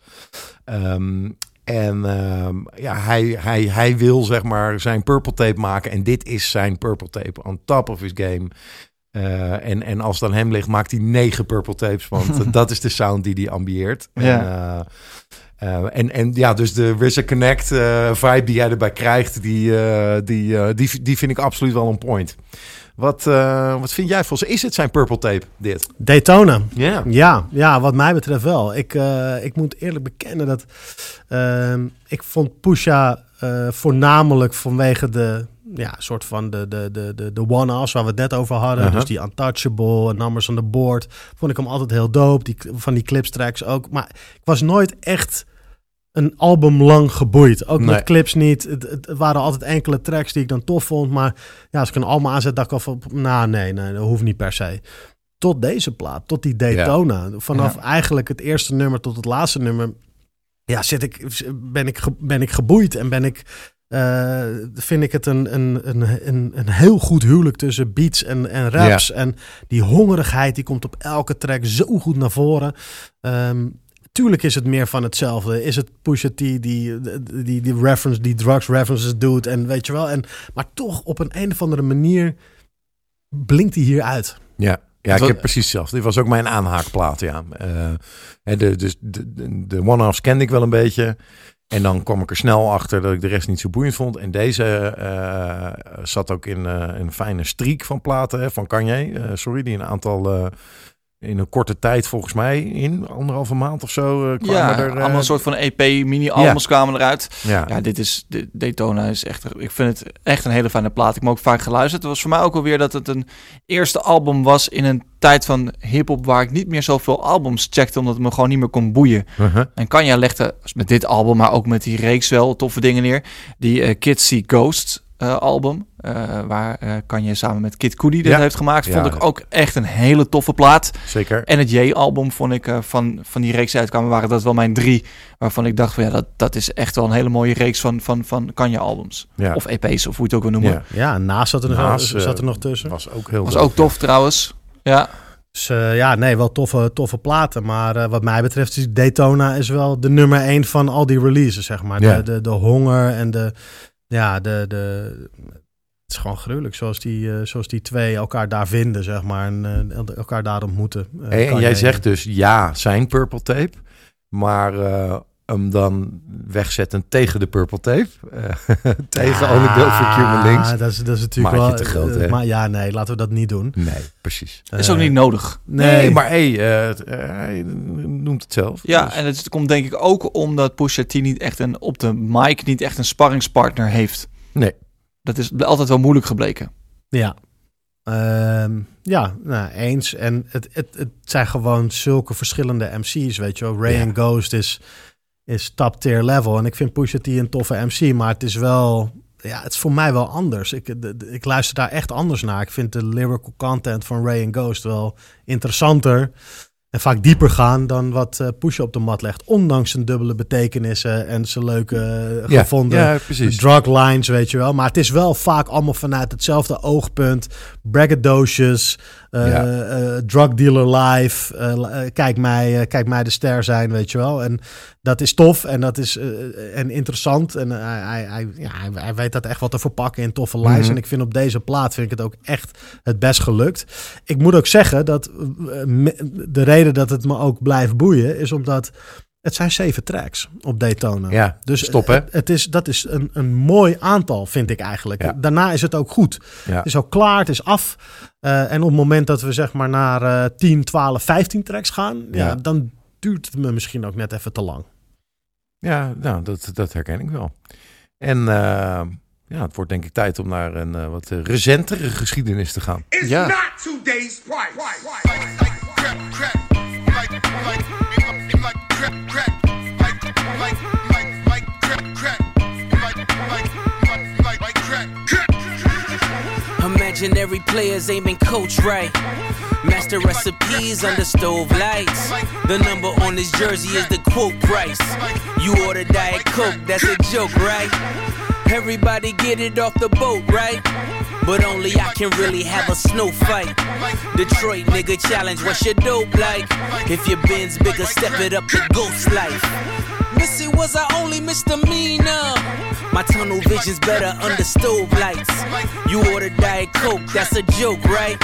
Ehm, en ehm, ja, hij, hij, hij wil zeg maar zijn Purple Tape maken. En dit is zijn Purple Tape on top of his game. Eh, en, en als het aan hem ligt, maakt hij negen Purple Tapes. Want dat is de sound die hij ambieert. Ja. En, eh, eh, en, en ja, dus de RZA Connect vibe die jij erbij krijgt, die, die, die, die vind ik absoluut wel een point. Wat, wat vind jij, Vos? Is het zijn Purple Tape, dit? Daytona. Ja. Ja, ja, wat mij betreft wel. Ik, ik moet eerlijk bekennen dat ehm, ik vond Pusha voornamelijk vanwege de ja, soort van de, de, de, de, de one-offs waar we het net over hadden. Uh-huh. Dus die Untouchable en Numbers on the Board. Vond ik hem altijd heel dope. Die, van die clips tracks ook. Maar ik was nooit echt een album lang geboeid. Ook Nee. met clips niet. Het, waren altijd enkele tracks die ik dan tof vond. Maar ja, als ik een album aanzet, dacht ik al van... Nou, nee, nee, dat hoeft niet per se. Tot deze plaat, tot die Daytona. Vanaf eigenlijk het eerste nummer tot het laatste nummer... Ja, zit ik, ben, ik, ben ik geboeid en ben ik... eh, vind ik het een, een, een, een, een heel goed huwelijk tussen beats en, en raps. En die hongerigheid die komt op elke track zo goed naar voren. Ehm, tuurlijk is het meer van hetzelfde. Is het Pusha T die, die, die reference, die drugs references doet en weet je wel. En, maar toch op een, een of andere manier blinkt hij hier uit. Ja, ja ik heb precies hetzelfde. Dit was ook mijn aanhaakplaat, ja. Eh, hè, de, dus de, de, de one-offs kende ik wel een beetje. En dan kwam ik er snel achter dat ik de rest niet zo boeiend vond. En deze eh, zat ook in eh, een fijne streak van platen hè, van Kanye. eh, sorry, die een aantal... in een korte tijd volgens mij in anderhalve maand of zo eh, kwamen Ja, er... eh, allemaal een soort van EP, mini-albums kwamen eruit. Ja, Ja, dit is, de Daytona is echt, ik vind het echt een hele fijne plaat. Ik heb hem ook vaak geluisterd. Het was voor mij ook alweer dat het een eerste album was in een tijd van hip-hop waar ik niet meer zoveel albums checkte, omdat het me gewoon niet meer kon boeien. uh-huh. En Kanye legde met dit album, maar ook met die reeks wel toffe dingen neer. Die eh, Kids See Ghosts eh, album, eh, waar eh Kanye samen met Kid Cudi dit Ja. heeft gemaakt, vond Ja. ik ook echt een hele toffe plaat. zeker. En het J-album vond ik eh, van, van die reeks uitkwamen, waren dat wel mijn drie. Waarvan ik dacht van ja, dat, dat is echt wel een hele mooie reeks van, van, van Kanye-albums. Ja. Of EP's, of hoe je het ook wil noemen. ja. Ja, naast zat er, nog, Naast, zat er nog tussen. was ook heel Was dope, ook tof trouwens. Ja, Dus ja, nee, wel toffe, toffe platen. Maar eh, wat mij betreft is Daytona is wel de nummer één van al die releases, zeg maar. Ja. De, de, de honger en de... Ja, de... de het is gewoon gruwelijk zoals die, eh, zoals die twee elkaar daar vinden, zeg maar. En eh, elkaar daar ontmoeten. Eh, en jij zegt dus ja, zijn Purple Tape, maar hem dan wegzetten tegen de Purple Tape. Eh, tegen Only Built for Cuban Links. Dat is, dat is natuurlijk Maatje wel... te groot, eh, hè? maar ja, nee, laten we dat niet doen. Nee, precies. is ook Eh, niet nodig. Nee, maar hey, eh, eh, hij noemt het zelf. Ja, Dus- en het komt denk ik ook omdat Pusha T niet echt een, op de mic niet echt een sparringspartner heeft. Nee. Dat is altijd wel moeilijk gebleken. Ja. Ehm, ja, nou, eens. En het, het, het zijn gewoon zulke verschillende MC's, weet je wel. Ray Ja. and Ghost is, is top tier level. En ik vind Pusha T een toffe MC, maar het is wel... Ja, het is voor mij wel anders. Ik, de- de- ik luister daar echt anders naar. Ik vind de lyrical content van Ray and Ghost wel interessanter en vaak dieper gaan dan wat eh Pusha op de mat legt. Ondanks zijn dubbele betekenissen en zijn leuke eh, ja, gevonden Ja, drug lines, weet je wel. Maar het is wel vaak allemaal vanuit hetzelfde oogpunt. Braggadocious, Ja. eh, drug dealer life. eh, eh, kijk, mij, eh, kijk mij de ster zijn, weet je wel. En dat is tof en dat is eh, en interessant. En hij, hij, ja, hij, weet dat echt wat te verpakken in toffe lines. Mhm. En ik vind op deze plaat vind ik het ook echt het best gelukt. Ik moet ook zeggen dat eh, de reden dat het me ook blijft boeien... is omdat het zijn zeven tracks op Daytona. Ja, Dus stop hè. het, het is, dat is een, een mooi aantal, vind ik eigenlijk. Ja. Daarna is het ook goed. Ja. Het is ook klaar, het is af. Eh, en op het moment dat we zeg maar naar eh 10, 12, 15 tracks gaan, ja. Ja. dan duurt het me misschien ook net even te lang. Ja, nou, dat, dat herken ik wel. En eh, ja, het wordt denk ik tijd om naar een eh, wat recentere geschiedenis te gaan. It's Ja. not today's price. Imaginary players ain't been coached right. Master recipes under stove lights. The number on this jersey is the quote price. You order Diet Coke, that's a joke, right? Everybody get it off the boat, right? But only I can really have a snow fight. Detroit nigga challenge, what's your dope like? If your bin's bigger, step it up to ghost life. Missy was our only misdemeanor. My tunnel vision's better under stove lights. You order Diet Coke, that's a joke, right?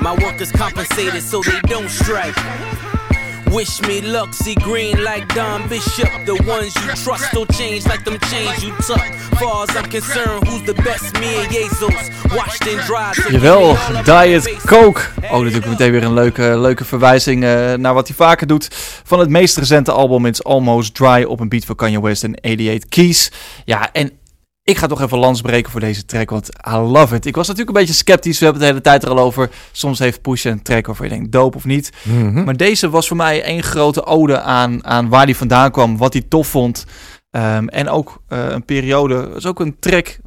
My workers compensated so they don't strike. Wish me luck, see green like Don Bishop. The ones you trust don't change like them chains you tuck. Far as I'm concerned, who's the best? Me and Jesus. Washed and dried. Jawel, Diet. Coke. Oh, natuurlijk meteen weer een leuke, leuke verwijzing eh, naar wat hij vaker doet. Van het meest recente album It's Almost Dry op een beat van Kanye West en 88 Keys. Ja, en ik ga toch even lans breken voor deze track, want I love it. Ik was natuurlijk een beetje sceptisch, we hebben het de hele tijd er al over. Soms heeft Pusha een track waarvan je denkt, dope of niet. Mhm. Maar deze was voor mij één grote ode aan, aan waar hij vandaan kwam, wat hij tof vond. Ehm, en ook eh, een periode, het is ook een track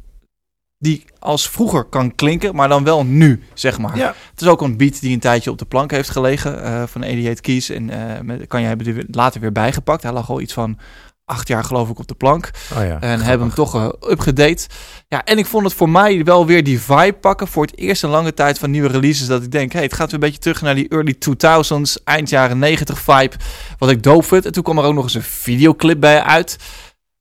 die als vroeger kan klinken, maar dan wel nu, zeg maar. Ja. Het is ook een beat die een tijdje op de plank heeft gelegen eh, van 88 Keys. En met, kan je hebben later weer bijgepakt. Hij lag al iets van acht jaar geloof ik op de plank. Oh ja, En hebben hem toch uh, upgedate. Ja, en ik vond het voor mij wel weer die vibe pakken. Voor het eerst in lange tijd van nieuwe releases. Dat ik denk, hey, het gaat weer een beetje terug naar die early 2000s, eind jaren 90 vibe. Wat ik doof vind. En toen kwam er ook nog eens een videoclip bij uit.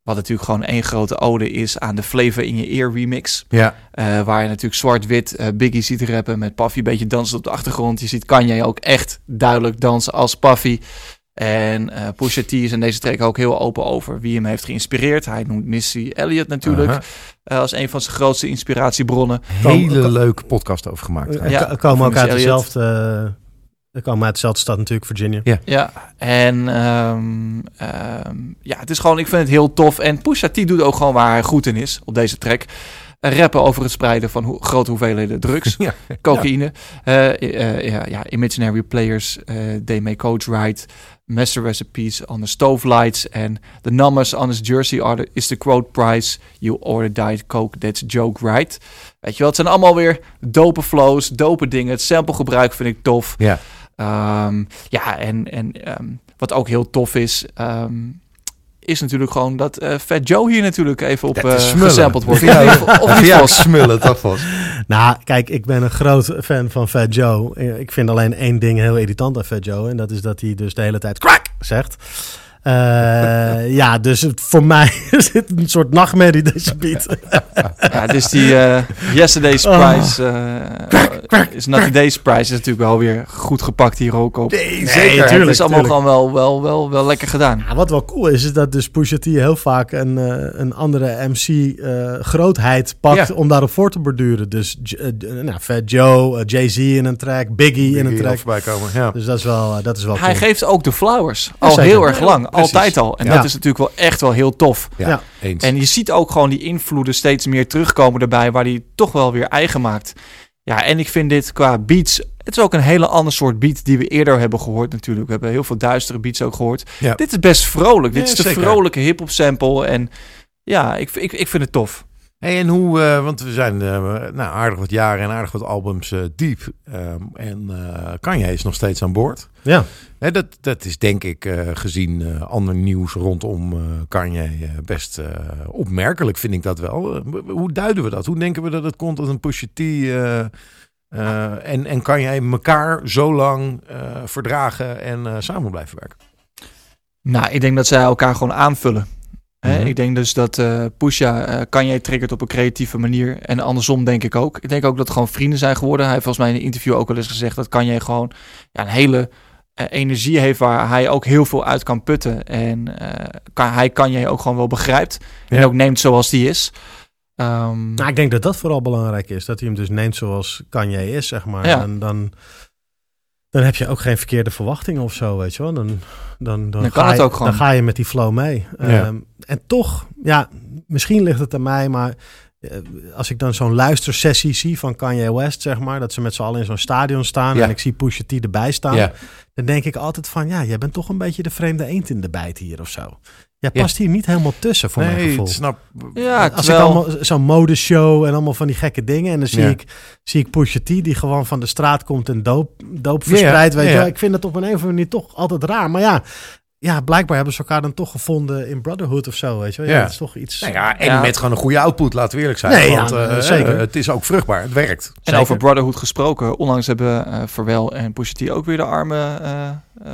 Wat natuurlijk gewoon één grote ode is aan de Flavor in je Ear remix. Ja. Eh, waar je natuurlijk zwart-wit eh, Biggie ziet rappen met Puffy een beetje dansen op de achtergrond. Je ziet Kanye ook echt duidelijk dansen als Puffy. En eh Pusha T is in deze track ook heel open over wie hem heeft geïnspireerd. Hij noemt Missy Elliott natuurlijk eh, als een van zijn grootste inspiratiebronnen. Hele Kom- leuke podcast over gemaakt. Eh, Ja, ko- komen ook uit dezelfde... uh, komen uit dezelfde stad natuurlijk, Virginia. Ja, en ehm, ehm, ja, het is gewoon, ik vind het heel tof. En Pusha T doet ook gewoon waar hij goed in is op deze track. Rappen over het spreiden van ho- grote hoeveelheden drugs. Ja. cocaïne. Eh, eh, ja, ja, imaginary players, eh, they may coach right. Master recipes on the stove lights. And the numbers on his jersey are the, is the quote price. You order diet coke, that's joke right. Weet je wel, het zijn allemaal weer dope flows, dope dingen. Het samplegebruik vind ik tof. Ja. Ehm, ja, en, en ehm, wat ook heel tof is, ehm, is natuurlijk gewoon dat eh Fat Joe hier natuurlijk even op eh smullen. gesampled wordt. Ja, Of, of niet, ja, smullen, toch was. Nou, kijk, ik ben een groot fan van Fat Joe. Ik vind alleen één ding heel irritant aan Fat Joe. En dat is dat hij dus de hele tijd crack zegt. Eh, ja, dus het, voor mij is het een soort nachtmerrie, deze beat. Ja, dus die eh, Yesterday's Oh. Prize eh, is not today's Prize is natuurlijk wel weer goed gepakt hier ook op. Nee, zeker. Het is allemaal tuurlijk. gewoon wel, wel, wel, wel lekker gedaan. Ja, wat wel cool is, is dat dus Pusha T heel vaak een, eh, een andere MC-grootheid pakt Ja. om daarop voor te borduren. Dus nou, Fat Joe, Jay-Z in een track, Biggie, in een track. komen. Ja. Dus dat is wel, dat is wel Hij cool. geeft ook de flowers. Al zeker. heel erg lang. Precies. Altijd al. En Ja. dat is natuurlijk wel echt wel heel tof. Ja, Ja. eens. En je ziet ook gewoon die invloeden steeds meer terugkomen erbij, waar hij toch wel weer eigen maakt. Ja, en ik vind dit qua beats, het is ook een hele ander soort beat die we eerder hebben gehoord natuurlijk. We hebben heel veel duistere beats ook gehoord. Ja. Dit is best vrolijk. Dit Ja, is de zeker. vrolijke hip-hop sample. En ja, ik, ik, ik vind het tof. Hey, en hoe, eh, want we zijn eh, nou, aardig wat jaren en aardig wat albums eh, diep. Ehm, en Kanye is nog steeds aan boord. Ja. Dat, dat is denk ik gezien ander nieuws rondom Kanye best opmerkelijk, vind ik dat wel. Hoe duiden we dat? Hoe denken we dat het komt dat een Pusha T en, en Kanye elkaar zo lang verdragen en samen blijven werken? Nou, ik denk dat zij elkaar gewoon aanvullen. Mhm. Ik denk dus dat eh Pusha eh Kanye triggert op een creatieve manier. En andersom denk ik ook. Ik denk ook dat gewoon vrienden zijn geworden. Hij heeft volgens mij in een interview ook wel eens gezegd dat Kanye gewoon ja, een hele eh, energie heeft waar hij ook heel veel uit kan putten. En kan, hij Kanye ook gewoon wel begrijpt. En ook neemt zoals die is. Ehm, Nou, ik denk dat dat vooral belangrijk is. Dat hij hem dus neemt zoals Kanye is, zeg maar. Ja. En dan, dan heb je ook geen verkeerde verwachtingen of zo, weet je wel. Dan, dan, dan, Dan ga het je, ook gewoon. Dan ga je met die flow mee. Ja. Ehm, en toch, ja, misschien ligt het aan mij, maar eh, als ik dan zo'n luistersessie zie van Kanye West, zeg maar, dat ze met z'n allen in zo'n stadion staan Ja. en ik zie Pusha T erbij staan, Ja. dan denk ik altijd van, ja, jij bent toch een beetje de vreemde eend in de bijt hier of zo. Jij past hier niet helemaal tussen, voor mijn nee, gevoel. snap. Ja, Als terwijl... ik allemaal zo'n modeshow en allemaal van die gekke dingen. En dan zie, Ja. ik, zie ik Pusha T die gewoon van de straat komt en doop, doop Ja, verspreidt. weet ja, je ja. wel. Ik vind het op een of andere manier toch altijd raar. Maar ja, ja, blijkbaar hebben ze elkaar dan toch gevonden in Brotherhood of zo. Weet je wel. Ja, Ja. het is toch iets... Nou ja, en Ja. met gewoon een goede output, laten we eerlijk zijn. Nee, ja, Want eh, zeker. eh, het is ook vruchtbaar, het werkt. En Zeker. over Brotherhood gesproken, onlangs hebben eh Pharrell en Pusha T ook weer de armen, eh, eh,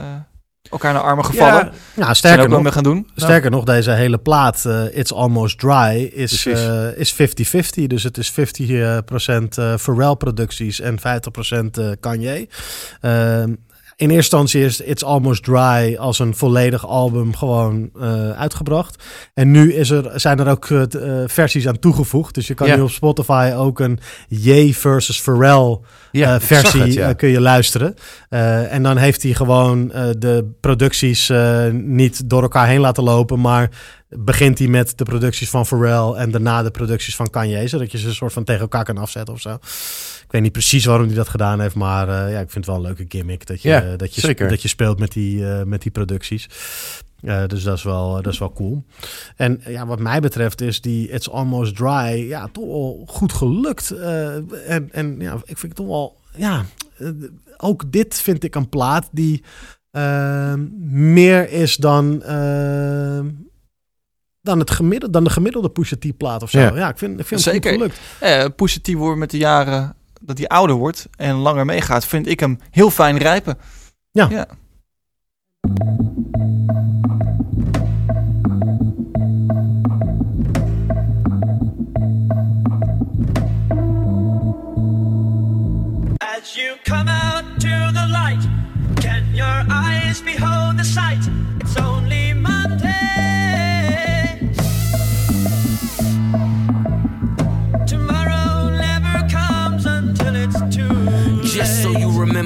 elkaar naar armen gevallen. Ja, Nou, er sterker ook nog mee gaan doen. Sterker nog, deze hele plaat, eh, It's Almost Dry, is, Precies. eh, is 50-50. Dus het is 50% eh Pharrell producties en 50% eh, Kanye. In eerste instantie is It's Almost Dry als een volledig album gewoon eh, uitgebracht. En nu is er, zijn er ook eh, eh, versies aan toegevoegd. Dus je kan nu op Spotify ook een Ye versus Pharrell versie het, ja. kun je luisteren. En dan heeft hij gewoon de producties niet door elkaar heen laten lopen, maar begint hij met de producties van Pharrell en daarna de producties van Kanye, zodat je ze een soort van tegen elkaar kan afzetten of zo. Ik weet niet precies waarom hij dat gedaan heeft, maar eh, ja, ik vind het wel een leuke gimmick dat je, Ja, eh, dat je, zeker. dat je speelt met die, eh, met die producties. Dus dat is, wel, dat is wel cool. En ja, wat mij betreft is die It's Almost Dry ja, toch wel goed gelukt. En en ja, ik vind het toch wel... Ja, ook dit vind ik een plaat die meer is dan... dan, het gemiddelde, dan de gemiddelde Pusha T plaat of zo. Ja. Ja, ik vind, ik vind het Zeker. goed gelukt. Eh, Pusha T wordt met de jaren dat hij ouder wordt en langer meegaat, vind ik hem heel fijn rijpen. Ja. ja.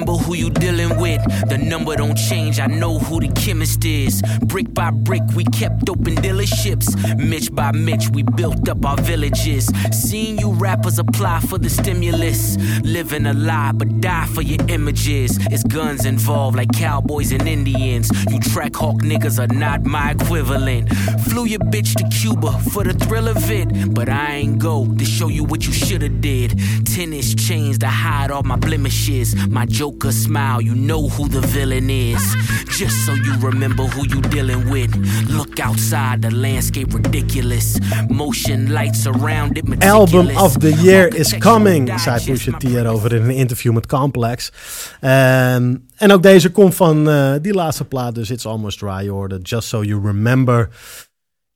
Remember who you dealing with. The number don't change, I know who the chemist is. Brick by brick, we kept open dealerships. Mitch by Mitch, we built up our villages. Seeing you rappers apply for the stimulus. Living a lie, but die for your images. It's guns involved, like cowboys and Indians. You track hawk niggas are not my equivalent. Flew your bitch to Cuba for the thrill of it. But I ain't go to show you what you shoulda did. Tennis chains to hide all my blemishes. My Joker smile, you know who the villain is. Just so you remember who you dealing with. Look outside, the landscape ridiculous. Motion lights around it. Album of the Year is coming, zei Pusha T erover in een interview met Complex. Ehm, en ook deze komt van eh, die laatste plaat, dus It's Almost Dry, je hoorde Just So You Remember.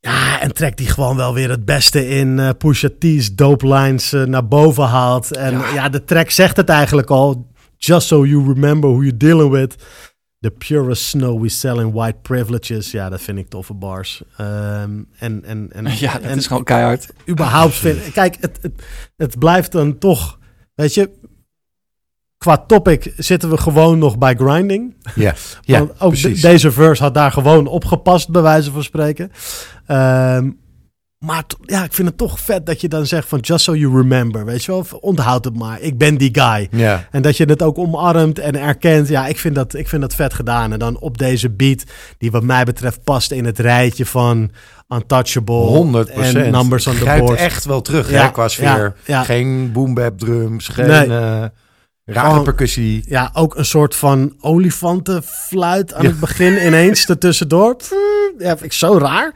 Ja, en trekt die gewoon wel weer het beste in eh Pusha T's dope lines eh, naar boven haalt. En ja. de track zegt het eigenlijk al. Just So You Remember Who You're Dealing With. The purest snow we sell in white privileges. Ja, dat vind ik toffe bars. Ehm, en, en, en, Ja, dat en, is gewoon keihard. überhaupt vind Kijk, het, het, het blijft dan toch... Weet je, qua topic zitten we gewoon nog bij grinding. Ja, ja Want ook de- deze verse had daar gewoon opgepast, bij wijze van spreken. Ehm, maar ja, ik vind het toch vet dat je dan zegt van just so you remember. Weet je wel, onthoud het maar. Ik ben die guy. ja. En dat je het ook omarmt en erkent. Ja, ik vind, dat, ik vind dat vet gedaan. En dan op deze beat, die wat mij betreft past in het rijtje van Untouchable 100 en Numbers on the Board. echt wel terug Ja, hè, qua sfeer. ja, ja. Geen boom bap drums, geen Nee. eh, rare percussie. Ja, ook een soort van olifantenfluit aan Ja. het begin ineens ertussendoor. Ja, vind ik zo raar.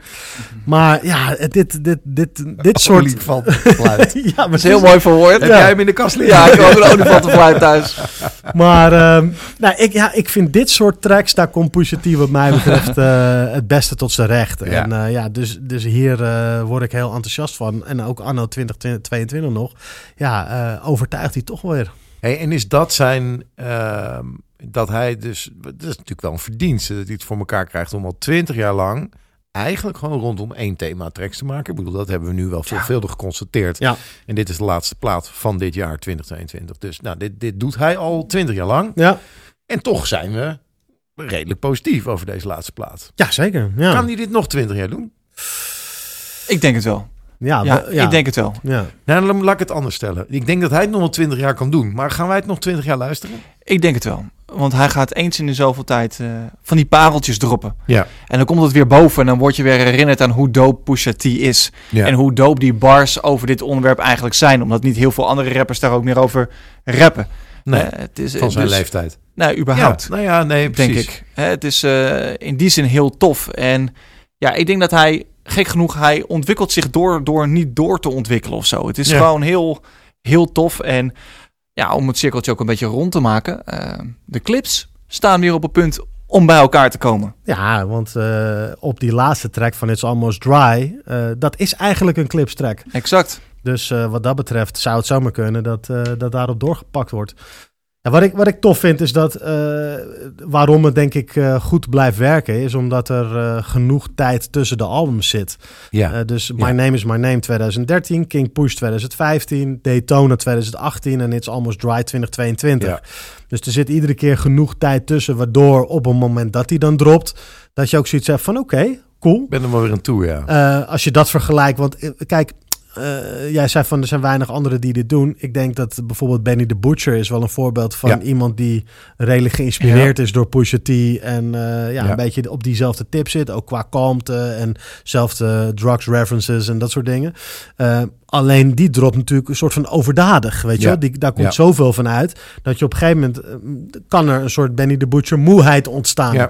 Maar ja, dit, dit, dit, dit soort... Olifantfluit. ja, maar Dat is heel mooi verwoord. Heb jij hem in de kast liggen? Ja, ik heb ook een olifantenfluit thuis. Maar ehm, nou, ik, ja, ik vind dit soort tracks, daar komt Pusha T wat mij betreft eh, het beste tot zijn recht. Ja. En eh, ja, dus, dus hier eh, word ik heel enthousiast van. En ook anno 2022 nog. Ja, eh, overtuigt hij toch weer. Hey, en is dat zijn, ehm, dat hij dus, dat is natuurlijk wel een verdienste dat hij het voor elkaar krijgt om al twintig jaar lang eigenlijk gewoon rondom één thema tracks te maken. Ik bedoel, dat hebben we nu wel veelvuldig geconstateerd. Ja. En dit is de laatste plaat van dit jaar 2022. Dus nou, dit, dit doet hij al twintig jaar lang. Ja, En toch zijn we redelijk positief over deze laatste plaat. ja zeker. Ja, Kan hij dit nog twintig jaar doen? Ik denk het wel. Ja, Ja, wel- ja. ik denk het wel. Ja. Nou, dan laat ik het anders stellen. Ik denk dat hij het nog wel twintig jaar kan doen. Maar gaan wij het nog twintig jaar luisteren? Ik denk het wel. want hij gaat eens in de zoveel tijd eh, van die pareltjes droppen. Ja. En dan komt het weer boven en dan word je weer herinnerd aan hoe dope Pusha T is. Ja. En hoe dope die bars over dit onderwerp eigenlijk zijn. Omdat niet heel veel andere rappers daar ook meer over rappen. Nee, Eh, het is, van zijn dus- leeftijd. Nou, überhaupt. Ja, nou ja, nee, denk precies. ik. Hè, het is eh, in die zin heel tof. En ja, ik denk dat hij, gek genoeg, hij ontwikkelt zich door, door niet door te ontwikkelen of zo. Het is Ja. gewoon heel, heel tof. En ja, om het cirkeltje ook een beetje rond te maken. eh, de clips staan weer op het punt om bij elkaar te komen. Ja, want eh, op die laatste track van It's Almost Dry, eh, dat is eigenlijk een clipstrack. Exact. Dus wat dat betreft zou het zomaar kunnen dat, dat daarop doorgepakt wordt. Ja, wat, ik, wat ik tof vind is dat eh, waarom het denk ik eh, goed blijft werken, is omdat er eh, genoeg tijd tussen de albums zit. Ja. Dus My Ja. Name is My Name 2013, King Push 2015, Daytona 2018 en It's Almost Dry 2022. Ja. Dus er zit iedere keer genoeg tijd tussen, waardoor op een moment dat hij dan dropt, dat je ook zoiets hebt van oké, cool. Ben er wel weer aan toe, ja. Als je dat vergelijkt, want kijk, eh, jij zei van er zijn weinig anderen die dit doen. Ik denk dat bijvoorbeeld Benny the Butcher is wel een voorbeeld van Ja. iemand die redelijk geïnspireerd is door Pusha T en eh, ja, Ja. een beetje op diezelfde tip zit, ook qua kalmte en zelfde drugs references en dat soort dingen. Eh, alleen die dropt natuurlijk een soort van overdadig, weet je? Die, daar komt zoveel van uit dat je op een gegeven moment kan er een soort Benny the Butcher moeheid ontstaan.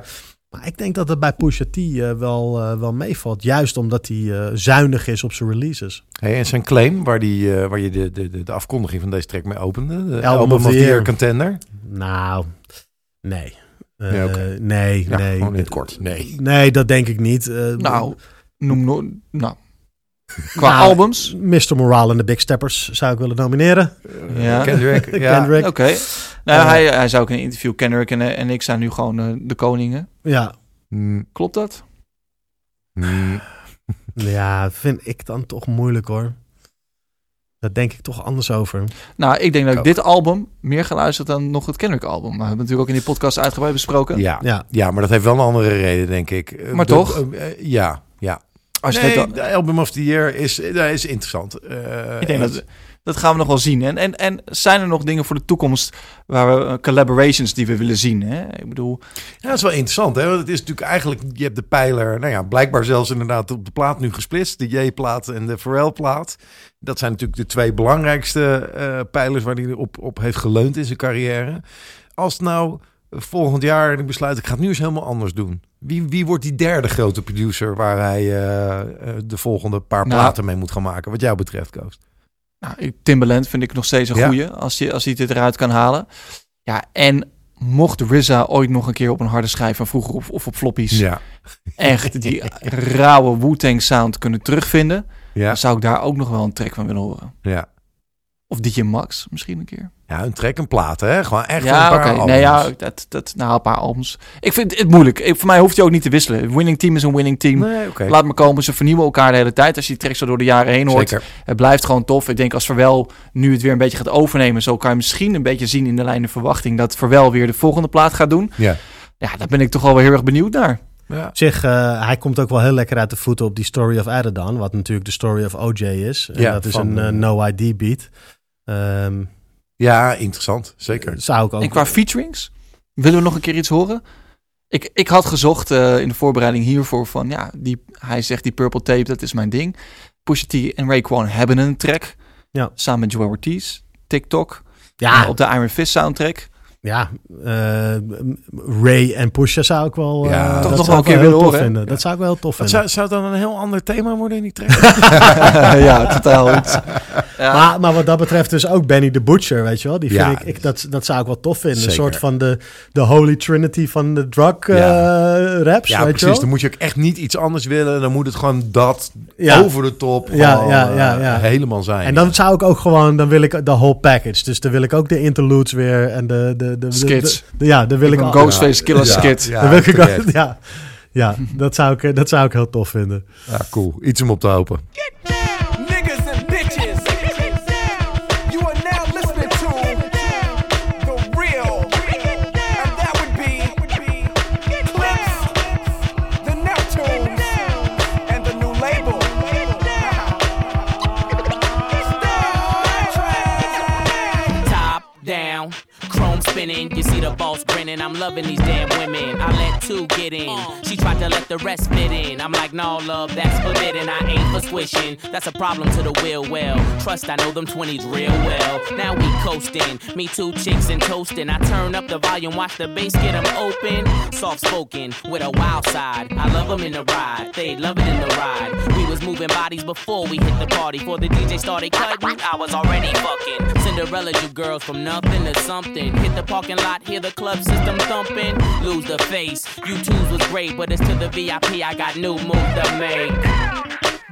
Maar ik denk dat het bij Pusha T eh, wel, eh, wel meevalt. Juist omdat hij eh, zuinig is op zijn releases. Hey, en zijn claim, waar, die, waar je de, de, de, de afkondiging van deze track mee opende. De Album album, of the Year contender. Nou, nee. Nee, nee, Ja, nee. gewoon in het kort. Nee. Nee, dat denk ik niet. Nou, noem no nou. Qua nou, albums. Mr. Morale en de Big Steppers zou ik willen nomineren. Ja. Kendrick, ja. Kendrick. Oké. Nou, Eh, hij, hij zei ook in een interview, Kendrick en, eh, en ik zijn nu gewoon eh, de koningen. Ja. Mm, Klopt dat? mm. ja, vind ik dan toch moeilijk hoor. Daar denk ik toch anders over. Nou, ik denk dat ik dit album meer geluisterd dan nog het Kendrick-album. Maar we hebben natuurlijk ook in die podcast uitgebreid besproken. Ja. Ja. ja, maar dat heeft wel een andere reden, denk ik. Maar de- toch? ja. Als nee, de Album of the Year is, eh, is interessant. Eh, Ik denk en- dat, dat gaan we nog wel zien. En, en, en zijn er nog dingen voor de toekomst waar we eh, collaborations die we willen zien? Hè? Ik bedoel, Ja, dat is wel interessant. Hè? Want het is natuurlijk eigenlijk, je hebt de pijler, nou ja, blijkbaar zelfs inderdaad op de plaat nu gesplitst. De J-plaat en de Pharrell-plaat. Dat zijn natuurlijk de twee belangrijkste pijlers waar hij op, op heeft geleund in zijn carrière. Als nou volgend jaar, en ik besluit, ik ga het nu eens helemaal anders doen. Wie, wie wordt die derde grote producer waar hij eh, eh, de volgende paar Nou. platen mee moet gaan maken, wat jou betreft, Koos? nou, ik- Timbaland vind ik nog steeds een Ja. goeie als hij, als hij dit eruit kan halen. Ja, en mocht RZA ooit nog een keer op een harde schijf van vroeger of, of op floppies Ja. echt die rauwe Wu-Tang sound kunnen terugvinden, Ja, dan zou ik daar ook nog wel een track van willen horen. ja. Of DJ Max misschien een keer. ja, een track en platen, hè? Gewoon echt ja, een paar oké. albums. Nee, ja, dat, dat, nou, een paar albums. Ik vind het moeilijk. Ik, voor mij hoeft hij ook niet te wisselen. Winning team is een winning team. Nee. Laat me komen, ze vernieuwen elkaar de hele tijd. Als je die tracks zo door de jaren heen hoort, Zeker. het blijft gewoon tof. Ik denk als Verwel nu het weer een beetje gaat overnemen, zo kan je misschien een beetje zien in de lijn de verwachting dat Verwel weer de volgende plaat gaat doen. Ja. Ja, daar ben ik toch wel weer heel erg benieuwd naar. Ja. Op zich, eh, hij komt ook wel heel lekker uit de voeten op die Story of Adidon, wat natuurlijk de Story of OJ is. En Ja, dat is een eh, eh, no-ID beat. Ehm, ja, interessant. Zeker. zou ik ook... En qua featurings, willen we nog een keer iets horen? Ik, ik had gezocht eh, in de voorbereiding hiervoor van, ja, die, hij zegt die Purple Tape, dat is mijn ding. Pusha T en Raekwon hebben een track. Ja. Samen met Joel Ortiz, TikTok. ja, eh, op de Iron Fist soundtrack. Ja eh, Ray en Pusha zou ik wel, eh, Ja, dat toch nog een keer willen tof horen, vinden. Dat zou ik wel heel tof vinden. zou, zou het dan een heel ander thema worden in die track? ja, totaal. Ja. Maar, maar wat dat betreft dus ook Benny the Butcher, weet je wel. Die vind Ja. ik, ik dat, dat zou ik wel tof vinden. Zeker. Een soort van de, de holy trinity van de drug eh, Ja. raps, ja, weet je precies. wel. Dan moet je ook echt niet iets anders willen. Dan moet het gewoon dat Ja. over de top Ja, gewoon, ja, ja, ja. helemaal zijn. En dan zou ik ook gewoon, dan wil ik de whole package. Dus dan wil ik ook de interludes weer en de... de, de, de- Skits. de- de- ja, dan wil ik... Een Ghostface Killer Ja, skit. ja, wil ik ja, ja dat, zou ik, dat zou ik heel tof vinden. Ja, cool. Iets om op te hopen. Spinning. You see the boss grinning. I'm loving these damn women. I let two get in. She tried to let the rest fit in. I'm like, no, love, that's forbidden. I ain't for squishing. That's a problem to the will. Well, trust, I know them 20s real well. Now we coasting. Me two chicks and toasting. I turn up the volume, watch the bass get them open. Soft spoken with a wild side. I love them in the ride. They love it in the ride. We was moving bodies before we hit the party. Before the DJ started cutting, I was already fucking. Cinderella, you girls from nothing to something. Hit the parking lot, hear the club system thumping. Lose the face. You twos was great, but it's to the VIP. I got new move to make.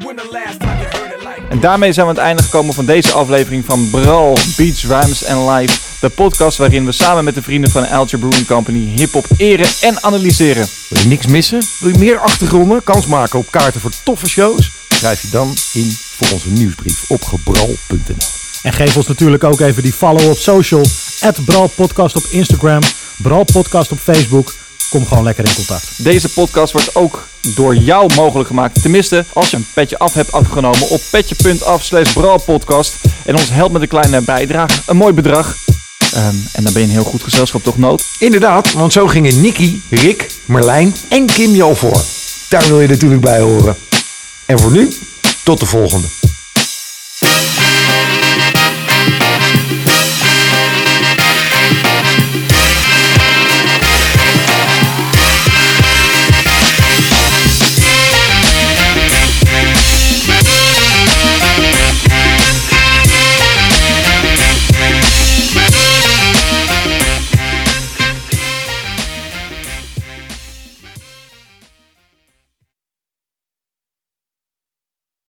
When the last time you heard it like En daarmee zijn we aan het einde gekomen van deze aflevering van Bral, Beats, Rhymes and Live. De podcast waarin we samen met de vrienden van Alger Brewing Company hip-hop eren en analyseren. Wil je niks missen? Wil je meer achtergronden? Kans maken op kaarten voor toffe shows? Schrijf je dan in voor onze nieuwsbrief op gebral.nl. En geef ons natuurlijk ook even die follow op social. Bral Podcast op Instagram. Bral Podcast op Facebook. Kom gewoon lekker in contact. Deze podcast wordt ook door jou mogelijk gemaakt. Tenminste, als je een petje af hebt afgenomen op petje.af slash bralpodcast. En ons helpt met een kleine bijdrage. Een mooi bedrag. Ehm, en dan ben je een heel goed gezelschap, toch Noot? Inderdaad, want zo gingen Nicky, Rick, Merlijn en Kim jou voor. Daar wil je natuurlijk bij horen. En voor nu, tot de volgende.